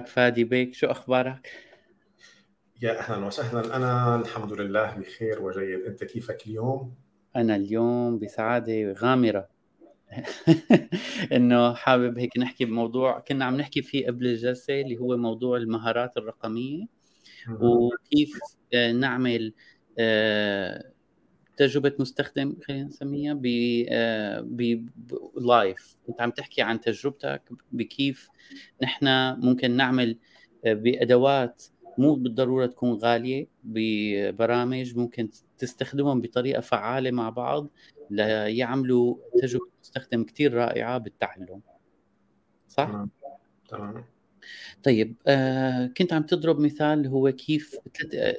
فادي بيك شو أخبارك؟ يا أهلا وسهلا. أنا الحمد لله بخير وجيد. أنت كيفك اليوم؟ أنا اليوم بسعادة غامرة. إنه حابب هيك نحكي بموضوع كنا عم نحكي فيه قبل الجلسة اللي هو موضوع المهارات الرقمية. وكيف آه، نعمل آه، تجربة مستخدم خلينا نسميها ب لايف كنت عم تحكي عن تجربتك بكيف نحن ممكن نعمل آه، بأدوات مو بالضرورة تكون غالية ببرامج ممكن تستخدمهم بطريقة فعالة مع بعض ليعملوا تجربة مستخدم كثير رائعة بالتعلم. صح؟ تمام. طيب آه كنت عم تضرب مثال هو كيف آه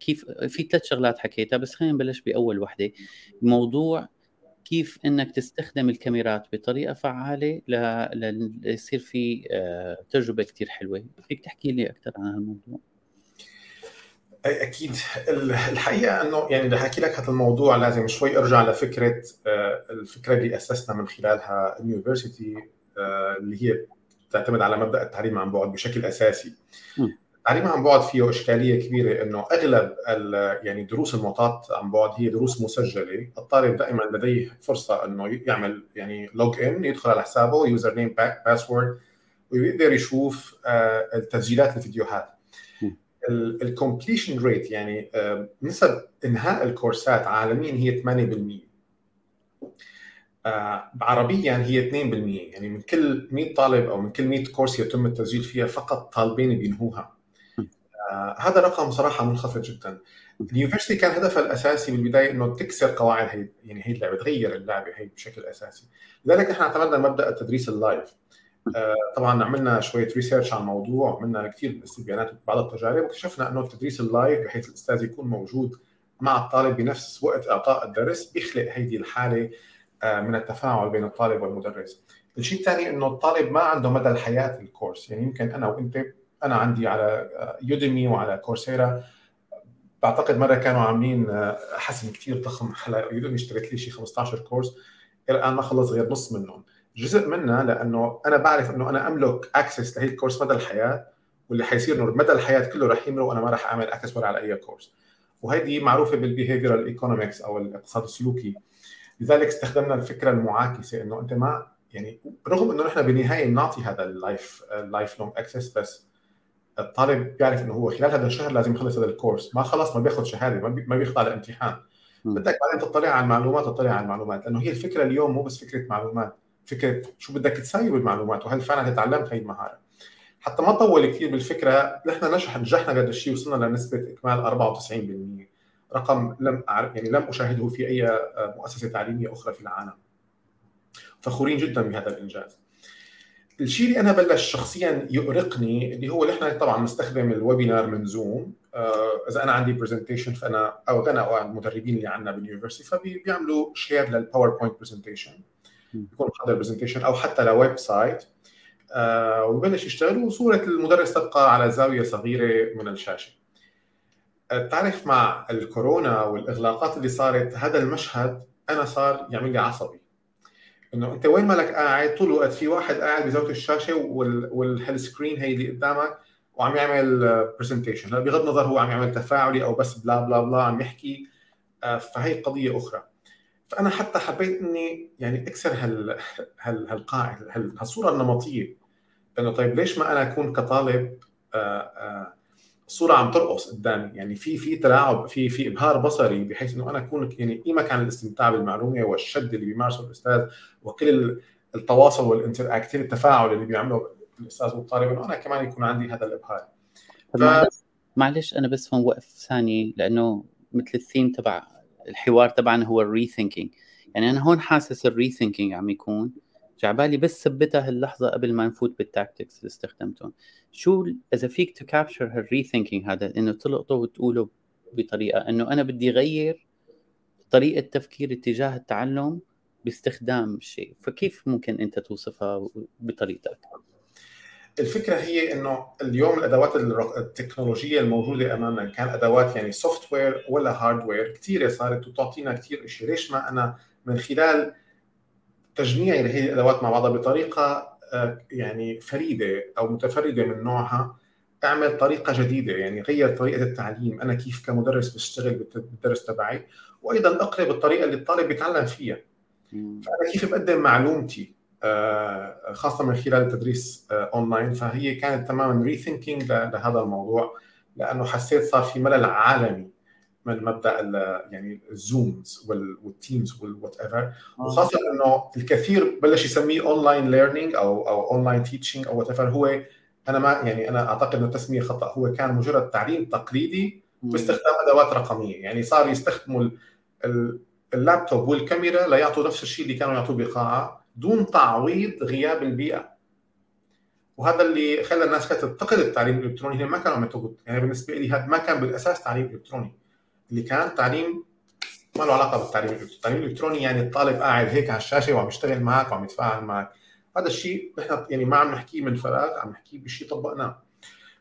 كيف في ثلاث شغلات حكيتها بس خلينا نبلش بأول وحدة. موضوع كيف إنك تستخدم الكاميرات بطريقة فعالة ليصير في آه تجربة كثير حلوة. فيك تحكي لي أكثر عن هالموضوع؟ أكيد. الحقيقة إنه يعني بدي أحكي لك هذا الموضوع لازم شوي أرجع لفكرة آه، الفكرة اللي أسسنا من خلالها اليونيفرسيتي آه، اللي هي تعتمد على مبدأ التعليم عن بعد بشكل أساسي. التعليم عن بعد فيه إشكالية كبيرة إنه أغلب يعني دروس المعطاة عن بعد هي دروس مسجلة. الطالب دائما لديه فرصة إنه يعمل يعني log in يدخل على حسابه username password ويقدر يشوف آه، التسجيلات الفيديوهات. ال completion rate يعني آه، نسب إنهاء ال course ات عالميا هي 8% آه، عربيا هي 2% يعني من كل 100 طالب أو من كل 100 course يتم التسجيل فيها فقط طالبين بينهوها. آه، هذا رقم صراحة منخفض جدا. ال university كان هدفها الأساسي بالبداية إنه تكسر قواعد هي يعني هي اللعبة تغير اللعبة هي بشكل أساسي. لذلك إحنا اعتمدنا مبدأ التدريس ال live. آه، طبعا عملنا شوية research على الموضوع عملنا كثير استبيانات وبعض التجارب واكتشفنا إنه التدريس ال live بحيث الأستاذ يكون موجود مع الطالب بنفس وقت إعطاء الدرس بيخلق هيدي الحالة من التفاعل بين الطالب والمدرس. الشيء الثاني إنه الطالب ما عنده مدى الحياة ال course. يعني يمكن أنا وأنت أنا عندي على Udemy آه، وعلى Coursera بعتقد مرة كانوا عاملين حسم كثير ضخم على Udemy اشتريت لي شيء 15 course. الآن ما خلص غير نص منهم. جزء منها لأنه أنا بعرف إنه أنا أملك access لهي ال course مدى الحياة واللي حيصير إنه مدى الحياة كله رح يمرق وأنا ما رح أعمل access ولا على أي course وهيدي معروفة بال behavioral economics أو الاقتصاد السلوكي. لذلك استخدمنا الفكرة المعاكسة إنه أنت ما يعني رغم إنه نحن بالنهايه بنعطي هذا ال life ال lifelong access بس الطالب بيعرف إنه هو خلال هذا الشهر لازم يخلص هذا ال course. ما خلص ما بياخذ شهادة ما بيخضع لامتحان بدك بعدين تطلع على المعلومات تطلع على المعلومات لأنه هي الفكرة اليوم مو بس فكرة معلومات فكرة شو بدك تساوي بالمعلومات وهل فعلا تعلمت هي المهارة. حتى ما طول كثير بالفكرة نحن نجح نجحنا قد الشيء وصلنا لنسبة إكمال 94% رقم لم أعرف يعني لم أشاهده في أي مؤسسة تعليمية أخرى في العالم. فخورين جدا بهذا الإنجاز. الشيء اللي أنا بلش شخصيا يؤرقني اللي هو نحن طبعا نستخدم ال webinar من Zoom آه، إذا أنا عندي presentation فانا أو أنا أو المدربين اللي عندنا بال university فبيعملوا share لل PowerPoint presentation يكون محضر presentation أو حتى ل website آه وبلش يشتغل وصوره المدرس تبقى على زاوية صغيرة من الشاشة. آه، تعرف مع الكورونا والإغلاقات اللي صارت هذا المشهد أنا صار يعمل لي عصبي. إنه أنت وين مالك قاعد؟ طول الوقت في واحد قاعد بزاويه الشاشة وال screen هي اللي قدامك وعم يعمل presentation بغض النظر هو عم يعمل تفاعلي أو بس بلا بلا بلا عم يحكي آه، فهي قضية أخرى. فأنا حتى حبيت إني يعني أكسر هال هال هالقاعده هالصورة النمطية. إنه طيب ليش ما أنا أكون كطالب؟ الصورة آه، آه، عم ترقص قدامي. يعني في في تلاعب في في إبهار بصري بحيث إنه أنا أكون يعني قيمه كان الاستمتاع بالمعلومة والشد اللي بيمارسه الأستاذ وكل التواصل وال interactive التفاعل اللي بيعمله الأستاذ والطالب إنه أنا كمان يكون عندي هذا الإبهار. ف... معلش أنا بس هون وقف ثاني لأنه مثل الثيم تبع الحوار تبعنا هو ال rethinking يعني أنا هون حاسس ال rethinking عم يكون. جاي عبالي بس ثبتها هاللحظة قبل ما نفوت بال tactics اللي استخدمتهم. شو إذا فيك ت capture هال rethinking هذا إنه تلقطه وتقوله بطريقة إنه أنا بدي اغير طريقة تفكيري تجاه التعلم باستخدام الشيء. فكيف ممكن أنت توصفها بطريقتك؟ الفكرة هي إنه اليوم الأدوات التكنولوجية الموجودة أمامنا كان أدوات يعني software ولا hardware كثيره صارت وتعطينا كثير شيء ليش ما أنا من خلال تجميعي لهي الأدوات مع بعضها بطريقة يعني فريدة أو متفردة من نوعها أعمل طريقة جديدة يعني غير طريقة التعليم. أنا كيف كمدرس بشتغل بالدرس تبعي وأيضا أقرب الطريقة اللي الطالب بيتعلم فيها. فأنا كيف بقدم معلومتي؟ آه، خاصة من خلال التدريس اونلاين آه، فهي كانت تماما rethinking لهذا الموضوع لأنه حسيت صار في ملل عالمي. من مبدأ يعني ال Zooms وال Teams وال whatever وخاصة إنه الكثير بلش يسميه online learning أو أو online teaching أو whatever هو أنا ما يعني أنا أعتقد إنه التسميه خطأ. هو كان مجرد تعليم تقليدي باستخدام أدوات رقمية. يعني صار يستخدموا اللابتوب والكاميرا ليعطوا نفس الشيء اللي كانوا يعطوه بالقاعه دون تعويض غياب البيئة. وهذا اللي خلى الناس كانت تنتقد التعليم الإلكتروني. هي ما كانوا عم يعني بالنسبة لي هذا ما كان بالأساس تعليم إلكتروني. اللي كان تعليم ما له علاقة بالتعليم الإلكتروني، التعليم الإلكتروني يعني الطالب قاعد هيك على الشاشة وعم يشتغل معك وعم يتفاعل معك. هذا الشيء نحن يعني ما عم نحكيه من فراغ عم نحكيه بشيء طبقناه.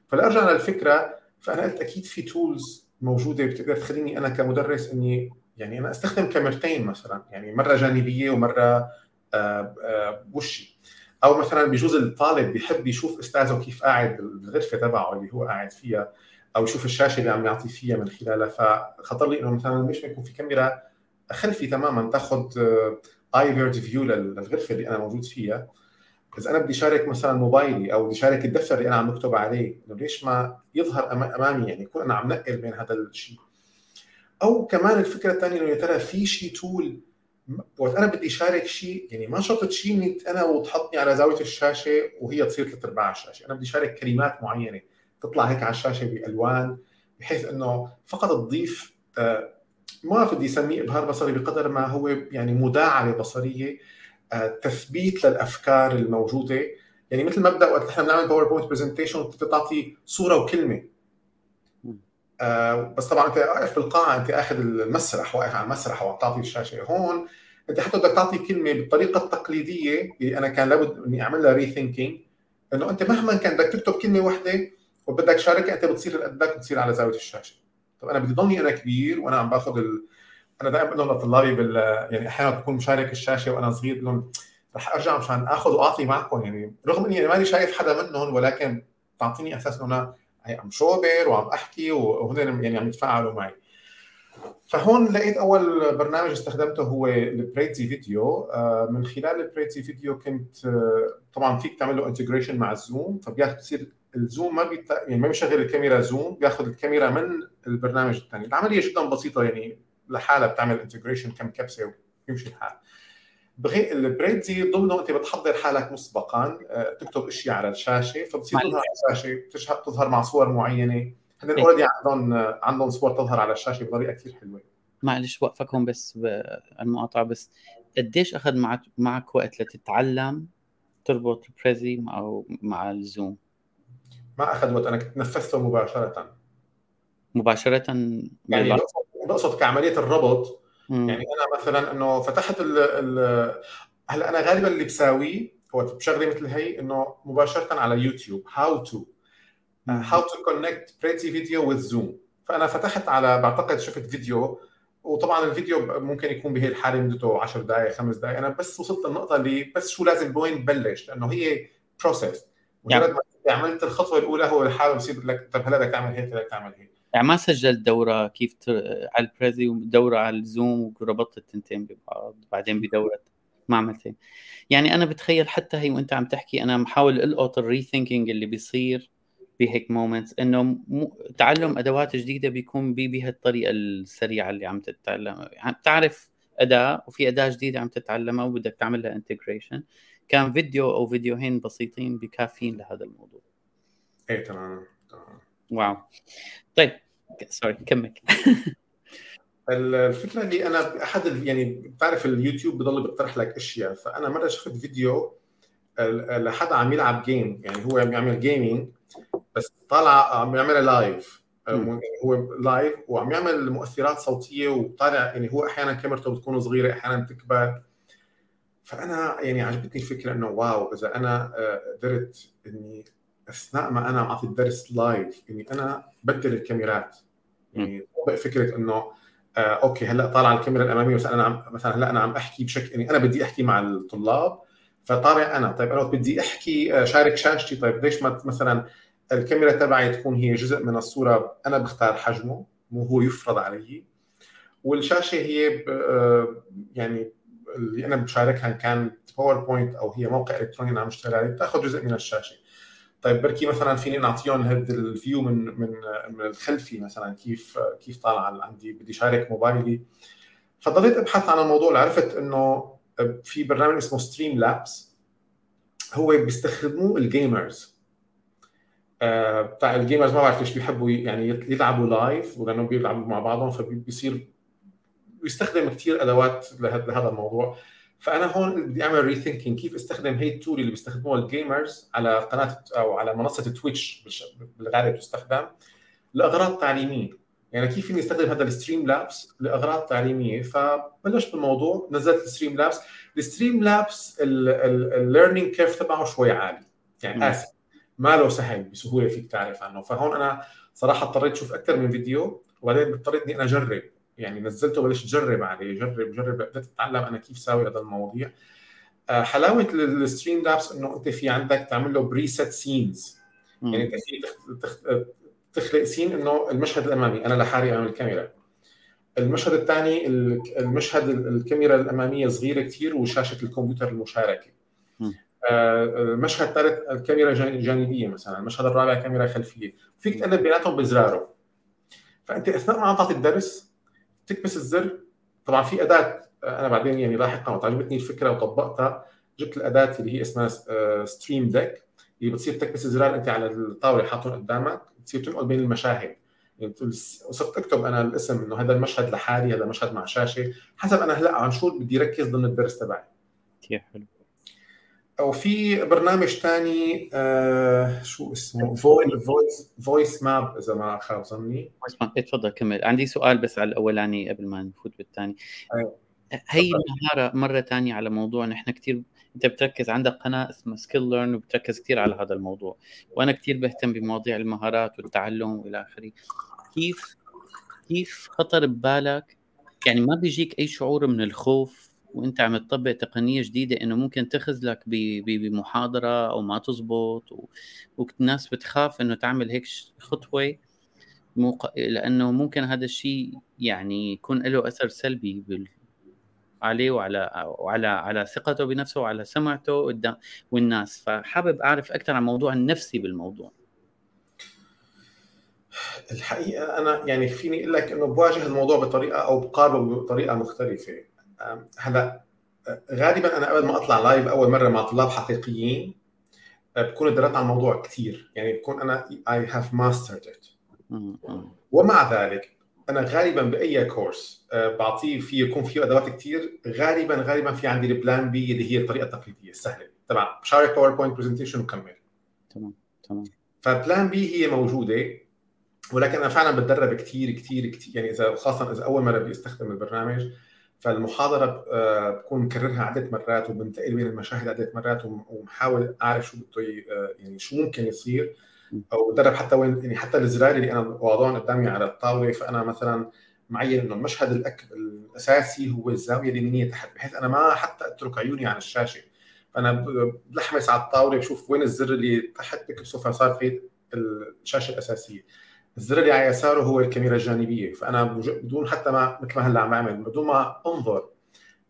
فلارجع للفكرة فأنا قلت أكيد في تولز موجودة بتقدر تخليني أنا كمدرس إني يعني أنا أستخدم كاميرتين مثلا يعني مرة جانبية ومرة آآ آه، آه، أو مثلا بجوز الطالب بيحب يشوف أستاذه كيف قاعد بالغرفة تبعه اللي هو قاعد فيها. أو يشوف الشاشة اللي عم يعطي فيها من خلالها. فخطر لي إنه مثلا ما يكون في كاميرا خلفي تماما تاخذ eye bird view للغرفة اللي أنا موجود فيها. إذا أنا بدي شارك مثلا موبايلي أو بدي شارك الدفتر اللي أنا عم بكتب عليه إنه ليش ما يظهر أمامي؟ يعني يكون أنا عم نقل بين هذا الشيء. أو كمان الفكرة الثانية إنه يا ترى في شيء tool وقت أنا بدي شارك شيء يعني ما شرط تشيلني أنا وتحطني على زاوية الشاشة وهي تصير ثلاث أرباع الشاشة، أنا بدي شارك كلمات معينة. تطلع هيك على الشاشة بألوان بحيث إنه فقط تضيف آه، ما بدي أسميه إبهار بصري بقدر ما هو يعني مداعبة بصرية آه، تثبيت للأفكار الموجودة. يعني مثل مبدا وقت إحنا بنعمل PowerPoint presentation بتعطي صورة وكلمة. آه، بس طبعا أنت واقف بالقاعة أنت آخذ المسرح واقف على المسرح وعم تعطي الشاشة هون. أنت حتى بدك تعطي كلمة بالطريقة التقليدية اللي أنا كان لابد إني اعمل لها ريثينكينج إنه أنت مهما كان بدك تكتب كلمة واحدة وبدك تشاركها أنت بتصير قدك بتصير على زاوية الشاشة. طب أنا بدي ضلني أنا كبير وأنا عم باخذ ال... أنا دائما بقول لطلابي بال يعني أحيانا بكون مشارك الشاشة وأنا صغير بقول لهم رح أرجع مشان آخذ وأعطي معكم. يعني رغم إني ماني شايف حدا منهم ولكن تعطيني إحساس إنه أنا عم شوبر وعم أحكي وهن يعني عم يتفاعلوا معي. فهون لقيت أول برنامج استخدمته هو ال Prezi video آه، من خلال ال Prezi video كنت آه، طبعا فيك تعمل له integration مع ال Zoom فبياخذ بصير ال Zoom ما بيت... يعني ما بيشغل الكاميرا Zoom بياخذ الكاميرا من البرنامج الثاني العملية جدا بسيطة يعني لحالها بتعمل integration كم كبسة ويمشي الحال. بغي ال Prezi ضمنه أنت بتحضر حالك مسبقا آه، تكتب إشياء على الشاشة فبتصير تظهر على الشاشة تظهر مع صور معينة. هن already عندهم عندهم صور تظهر على الشاشة بطريقة كثير حلوة. معلش وقفك هون بس المقاطعة بس. قديش أخذ معك معك وقت لتتعلم تربط ال Prezi أو مع ال Zoom؟ ما أخذ وقت أنا كنت نفذته مباشرة. مباشرة؟ يعني بقصد كعملية الربط. مم. يعني أنا مثلا إنه فتحت ال ال هلأ أنا غالبا اللي بساويه وقت بشغله مثل هي إنه مباشرة على YouTube how to how to connect Prezi Video with Zoom فأنا فتحت على بعتقد شفت فيديو. وطبعا الفيديو ممكن يكون بهي الحالة مدته 10 دقائق خمس دقائق أنا بس وصلت النقطة اللي بس شو لازم وين بلش؟ لأنه هي process مجرد ما عملت الخطوة الأولى هو لحاله بصير لك طب هلا بدك تعمل هيك؟ بدك تعمل هيك؟ يعني ما سجلت دورة كيف على البريزي ودورة على الزوم وربطت التنتين ببعض بعدين بدورة ما عملت هيك. يعني أنا بتخيل حتى هي وأنت عم تحكي أنا محاول ألقط ال rethinking اللي بيصير بهيك moments إنه م... تعلم أدوات جديدة بيكون بي بهالطريقة السريعة اللي عم تتعلم. يعني بتعرف أداة وفي أداة جديدة عم تتعلمها وبدك تعمل لها integration كان فيديو أو فيديوهين بسيطين بكافيين لهذا الموضوع. إيه تمام تمام. wow. طيب sorry كمل. الفكرة اللي أنا أحد يعني بتعرف اليوتيوب بضل بيقترح لك أشياء فأنا مرة شفت فيديو لحدا عم يلعب game يعني هو عم يعمل gaming بس طالع عم يعملها live هو live وعم يعمل مؤثرات صوتية وطالع يعني هو أحيانا كاميرته بتكون صغيرة أحيانا تكبر فأنا يعني عجبتني الفكرة إنه wow إذا أنا آه، قدرت إني أثناء ما أنا عم أعطي الدرس live إني أنا بدل الكاميرات. يعني فكرة إنه آه okay هلأ طالع الكاميرا الأمامية بس أنا عم مثلا هلأ أنا عم أحكي بشكل يعني أنا بدي أحكي مع الطلاب فطالع أنا طيب أنا بدي أحكي شارك شاشتي طيب ليش ما مثلا الكاميرا تبعي تكون هي جزء من الصورة أنا بختار حجمه مو هو يفرض علي. والشاشة هي يعني اللي أنا بشاركها إن كان باوربوينت أو هي موقع إلكتروني أنا عم اشتغل عليه بتاخذ جزء من الشاشة. طيب بركي مثلا فيني نعطيهم هذا ال view من من من الخلفي مثلا كيف كيف طالع عندي بدي شارك موبايلي. فضليت أبحث عن الموضوع لعرفت إنه في برنامج اسمه Streamlabs هو بيستخدموه ال gamers. آه، بتاع ال gamers ما بعرف ليش بيحبوا يعني يلعبوا live ولأنه بيلعبوا مع بعضهم فبيصير بيستخدم كثير أدوات لهذا الموضوع. فأنا هون بدي أعمل rethinking كيف أستخدم هي ال tool اللي بيستخدموها ال gamers على قناة أو على منصة Twitch بالغالب تستخدم لأغراض تعليمية. يعني كيف فيني أستخدم هذا ال Streamlabs لأغراض تعليمية؟ فبلشت بالموضوع نزلت ال Streamlabs ال Streamlabs ال learning curve تبعه شوي عالي. يعني آسف ما له سهل بسهولة فيك تعرف عنه. فهون أنا صراحة اضطريت أشوف أكثر من فيديو وبعدين اضطريت إني أنا أجرب. يعني نزلته وبلشت اجرب عليه جرب جرب بدات أتعلم أنا كيف ساوي هذا المواضيع. آه، حلاوة ال Streamlabs إنه أنت في عندك تعمل له preset scenes يعني انت في تخلق سين إنه المشهد الأمامي أنا لحالي امام الكاميرا المشهد الثاني المشهد الكاميرا الأمامية صغيرة كثير وشاشة الكمبيوتر المشاركة. آه، المشهد الثالث الكاميرا جانبية مثلا المشهد الرابع كاميرا خلفية. فيك تقلب بيناتهم بزراره. فأنت أثناء ما عم تعطي الدرس تكبس الزر. طبعا في أداة أنا بعدين يعني لاحقا عجبتني الفكرة وطبقتها. جبت الأداة اللي هي اسمها Stream Deck اللي بتصير تكبس الزرار أنت على الطاولة حاطهم قدامك. بتصير تنقل بين المشاهد. يعني وصرت أكتب أنا الاسم إنه هذا المشهد لحالي هذا مشهد مع شاشة. حسب أنا هلأ عن شو بدي ركز ضمن الدرس تبعي. كثير حلو. وفي برنامج ثاني آه شو اسمه؟ Voice VoiceMap إذا ما خاب ظني VoiceMap تفضل كمل. عندي سؤال بس على الأولاني قبل ما نفوت بالثاني أيوه. هي المهاره مرة ثانية على موضوع نحن كثير أنت بتركز عندك قناة اسمها Skill Learn وبتركز كثير على هذا الموضوع. وأنا كثير بهتم بمواضيع المهارات والتعلم وإلى آخره. كيف كيف خطر ببالك؟ يعني ما بيجيك أي شعور من الخوف وانت عم تطبق تقنية جديدة إنه ممكن تخذلك بمحاضرة أو ما تزبط. والناس بتخاف إنه تعمل هيك خطوة موق... لأنه ممكن هذا الشيء يعني يكون له أثر سلبي بال... عليه وعلى وعلى على ثقته بنفسه وعلى سمعته قدام والناس فحابب أعرف أكثر عن الموضوع النفسي بالموضوع الحقيقة أنا يعني فيني أقول لك إنه بواجه الموضوع بطريقة أو بقاربه بطريقة مختلفة هلا غالبا أنا قبل ما أطلع لايف أول مرة مع طلاب حقيقيين بكون درست عن الموضوع كثير. يعني بكون أنا I have mastered it ومع ذلك أنا غالبا بأي كورس بعطيه فيه يكون فيه أدوات كثير غالبا غالبا في عندي ال plan B اللي هي الطريقة التقليدية السهلة. تبع شارك PowerPoint presentation وكمل. تمام تمام. ف plan B هي موجودة ولكن أنا فعلا بتدرب كثير كثير كثير. يعني إذا خاصه إذا أول مرة بدي أستخدم البرنامج فالمحاضرة آه، بكون مكررها عدة مرات وبنتقل بين المشاهد عدة مرات ومحاول أعرف شو بده آه، يعني شو ممكن يصير أو بدرب حتى وين يعني حتى الزرار اللي أنا واضعهم قدامي على الطاولة. فأنا مثلا معين إنه المشهد الأك... الأساسي هو الزاوية اليمينية تحت بحيث أنا ما حتى أترك عيوني عن الشاشة. فأنا بلحمس على الطاولة بشوف وين الزر اللي تحت بكبسه فصار في الشاشة الأساسية. الزر اللي على يساره هو الكاميرا الجانبية. فأنا بدون حتى ما مثل ما هلأ عم بعمل بدون ما أنظر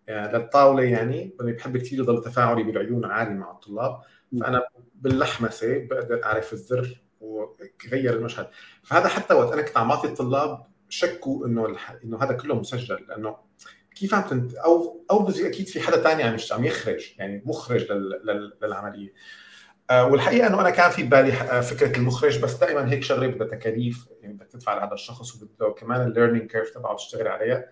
يعني للطاولة يعني أنا بحب كثير يضل تفاعلي بالعيون عالي مع الطلاب. فأنا باللمسة بقدر أعرف الزر وغير المشهد. فهذا حتى وقت أنا كنت عم بعطي الطلاب شكوا إنه. إنه هذا كله مسجل لأنه كيف عم تنت... أو أو أكيد في حدا ثاني عم عم يخرج يعني مخرج لل... لل... للعملية. آه، والحقيقة إنه أنا كان في ببالي آه، فكرة المخرج بس دائما هيك شغلة بدها تكاليف يعني بدك تدفع لهذا الشخص وبده كمان ال learning curve تبعه تشتغل عليها.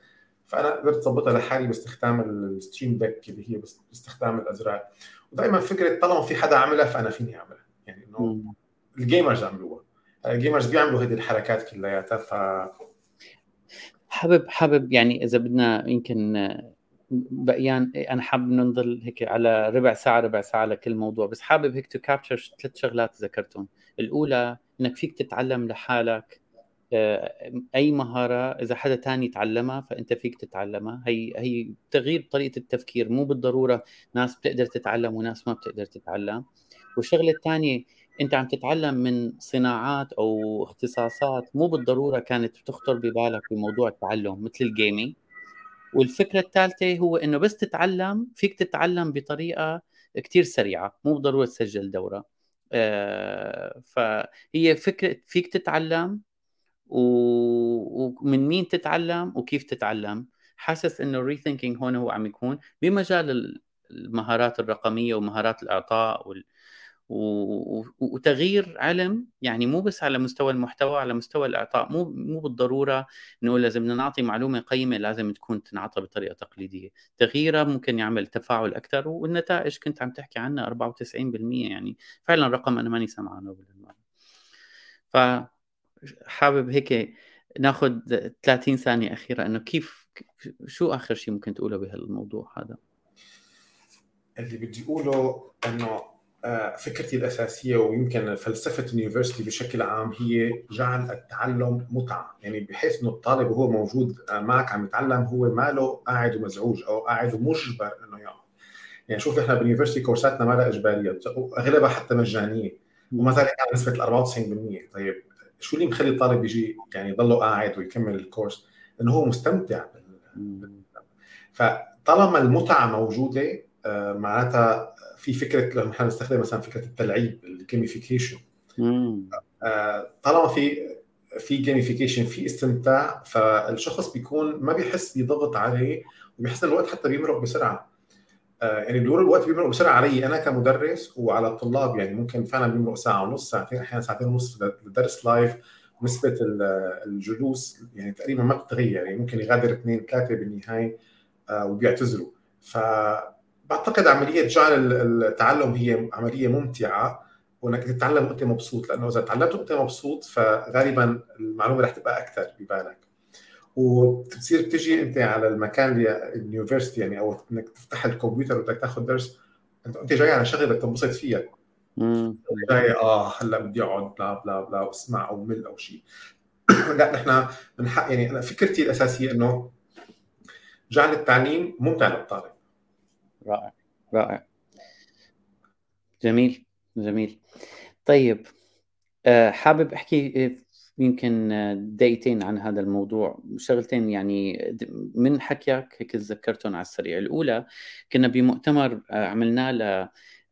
فأنا قدرت اظبطها لحالي باستخدام ال Stream Deck اللي هي باستخدام الأزرار. ودائما فكرة طالما في حدا عملها فأنا فيني أعملها. يعني إنه ال gamers عملوها ال gamers بيعملوا هذه الحركات كلياتها ف حابب حابب يعني إذا بدنا يمكن بقيان أنا حابب ننضل هيك على ربع ساعة ربع ساعة لكل موضوع بس حابب هيك to capture ثلاث شغلات ذكرتهم. الأولى إنك فيك تتعلم لحالك أي مهارة إذا حدا تاني تعلمها فأنت فيك تتعلمها. هي هي تغيير طريقة التفكير مو بالضرورة ناس بتقدر تتعلم وناس ما بتقدر تتعلم. والشغلة الثانية أنت عم تتعلم من صناعات أو اختصاصات مو بالضرورة كانت بتخطر ببالك بموضوع التعلم مثل الجيمنج والفكرة الثالثة هو إنه بس تتعلم فيك تتعلم بطريقة كتير سريعة مو بالضروره تسجل دورة. آه فهي فكرة فيك تتعلم ومن مين تتعلم وكيف تتعلم. حاسس إنه الريثينكينج هون هو عم يكون بمجال المهارات الرقمية ومهارات الإعطاء وال وتغيير علم يعني مو بس على مستوى المحتوى على مستوى الإعطاء مو مو بالضرورة انه لازم نعطي معلومة قيمة لازم تكون تنعطى بطريقة تقليدية. تغييرها ممكن يعمل تفاعل أكثر والنتائج كنت عم تحكي عنها 94% يعني فعلا رقم أنا ماني سمعانه عنه ف حابب هيك ناخذ 30 ثانية أخيرة إنه كيف شو آخر شيء ممكن تقوله بهالموضوع هذا؟ اللي بدي أقوله إنه فكرتي الأساسية ويمكن فلسفة ال university بشكل عام هي جعل التعلم متعة، يعني بحيث إنه الطالب وهو موجود آه، معك عم يتعلم هو ماله قاعد ومزعوج أو قاعد ومجبر إنه يقعد. يعني شوف إحنا بال university كورساتنا ما لها إجبارية واغلبها حتى مجانية. وما زالت على نسبة ال 94% طيب شو اللي مخلي الطالب يجي يعني يضله قاعد ويكمل الكورس؟ إنه هو مستمتع فطالما المتعة موجودة آه، معناتها في فكرة لما إحنا بنستخدم مثلا فكرة التلعيب ال gamification آه، طالما في في gamification في استمتاع فالشخص بيكون ما بيحس بضغط عليه وبيحس إن الوقت حتى بيمرق بسرعة. آه، يعني بيقولوا الوقت بيمرق بسرعة علي أنا كمدرس وعلى الطلاب يعني ممكن فعلا بيمرق ساعة ونص ساعتين أحيانا ساعتين ونص للدرس لايف نسبة الجلوس يعني تقريبا ما بتتغير يعني ممكن يغادر اثنين ثلاثة بالنهاية آه، وبيعتذروا. ف بعتقد عملية جعل التعلم هي عملية ممتعة وإنك تتعلم وأنت مبسوط لأنه إذا تعلمت وأنت مبسوط فغالبا المعلومة رح تبقى أكثر ببالك وبتصير تجي أنت على المكان اللي اليونيفرستي يعني أو إنك تفتح الكمبيوتر وبدك تاخذ درس انت أنت جاي على شغله بدك تنبسط فيها. جاي آه هلأ بدي أقعد بلا بلا بلا وأسمع أو مل أو شيء لا نحن من حق يعني أنا فكرتي الأساسية إنه جعل التعليم ممتع للطالب. رائع رائع. جميل جميل. طيب آه، حابب أحكي يمكن دقيقتين عن هذا الموضوع. شغلتين يعني من حكيك هيك تذكرتهم على السريع. الأولى كنا بمؤتمر آه، عملناه ل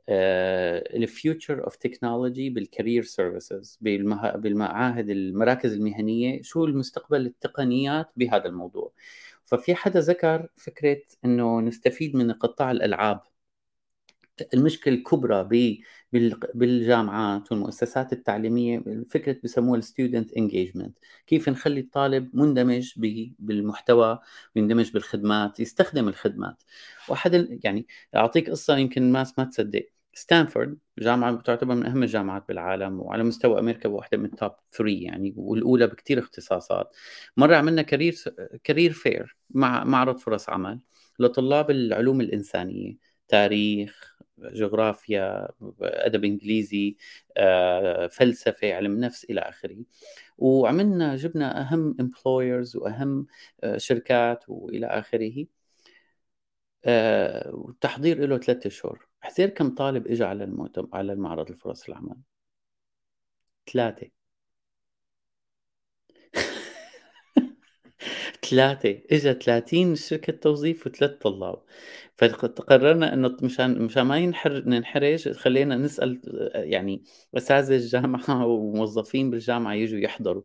ال future of technology بال career services بالمعاهد المراكز المهنية شو المستقبل التقنيات بهذا الموضوع. ففي حدا ذكر فكرة إنه نستفيد من قطاع الألعاب. المشكلة الكبرى بالجامعات والمؤسسات التعليمية فكرة بسموها ال student engagement كيف نخلي الطالب مندمج بالمحتوى ويندمج بالخدمات يستخدم الخدمات. واحد يعني أعطيك قصة يمكن الناس ما تصدق. ستانفورد جامعة تعتبر من أهم الجامعات بالعالم وعلى مستوى أمريكا واحدة من ال top 3 يعني والأولى بكثير اختصاصات. مرة عملنا career career fair مع معرض فرص عمل لطلاب العلوم الإنسانية تاريخ جغرافيا أدب إنجليزي آه، فلسفة علم نفس إلى آخره. وعملنا جبنا أهم امبلويرز وأهم آه، شركات وإلى آخره. والتحضير له ثلاثة شهور. حسير كم طالب اجى على المؤتمر على المعرض الفرص العمل؟ ثلاثة. ثلاثة. اجى 30 شركة توظيف وثلاث طلاب. فقررنا إنه مشان مشان ما ينحر ننحرج خلينا نسأل يعني أساتذة الجامعة وموظفين بالجامعة يجوا يحضروا.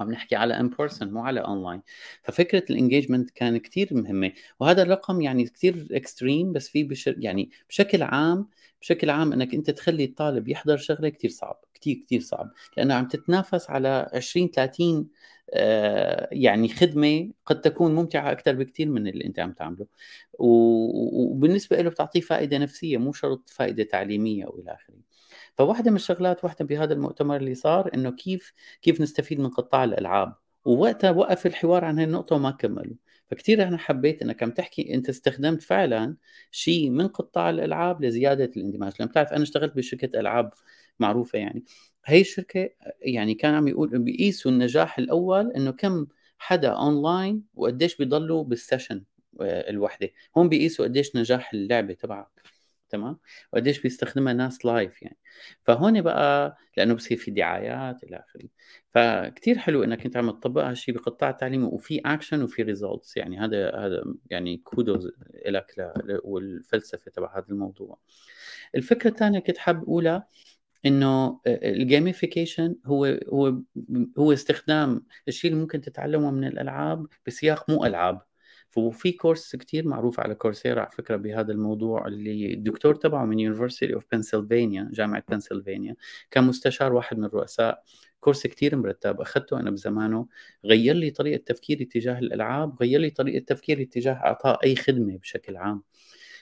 عم نحكي على in person مو على اونلاين ففكرة ال engagement كان كثير مهمة. وهذا الرقم يعني كثير extreme بس في يعني بشكل عام بشكل عام إنك أنت تخلي الطالب يحضر شغلة كثير صعب كثير كثير صعب. لأنه عم تتنافس على 20 30 آه يعني خدمة قد تكون ممتعة أكثر بكثير من اللي أنت عم تعمله. وبالنسبة له بتعطيه فائدة نفسية مو شرط فائدة تعليمية والى آخره. فواحدة من الشغلات واحدة بهذا المؤتمر اللي صار إنه كيف كيف نستفيد من قطاع الألعاب. ووقتها وقف الحوار عن هاي النقطة وما كملوا. فكتير أنا حبيت إنك عم تحكي أنت استخدمت فعلا شيء من قطاع الألعاب لزيادة الاندماج. لأن بتعرف أنا اشتغلت بشركة ألعاب معروفة يعني. هي الشركة يعني كان عم يقول بيقيسوا النجاح الأول إنه كم حدا اونلاين وقديش بيضلوا بال session آه، الوحدة. هون بيقيسوا قديش نجاح اللعبة تبعك. تمام؟ وقديش بيستخدمها ناس live يعني. فهون بقى لأنه بصير في دعايات إلى آخره. فكتير حلو إنك أنت عم تطبق هالشيء بقطاع التعليمي وفي اكشن وفي results يعني هذا هذا يعني kudos لك والفلسفة تبع هذا الموضوع. الفكرة الثانية كنت حابب أقولها إنه ال gamification هو هو هو استخدام الشيء اللي ممكن تتعلمه من الألعاب بسياق مو ألعاب. وفي كورس كتير معروف على Coursera على فكرة بهذا الموضوع اللي الدكتور تبعه من University of Pennsylvania جامعة بنسلفانيا كان مستشار واحد من الرؤساء كورس كتير مرتب أخذته أنا بزمانه غير لي طريقة تفكيري تجاه الألعاب غير لي طريقة تفكيري تجاه إعطاء أي خدمة بشكل عام.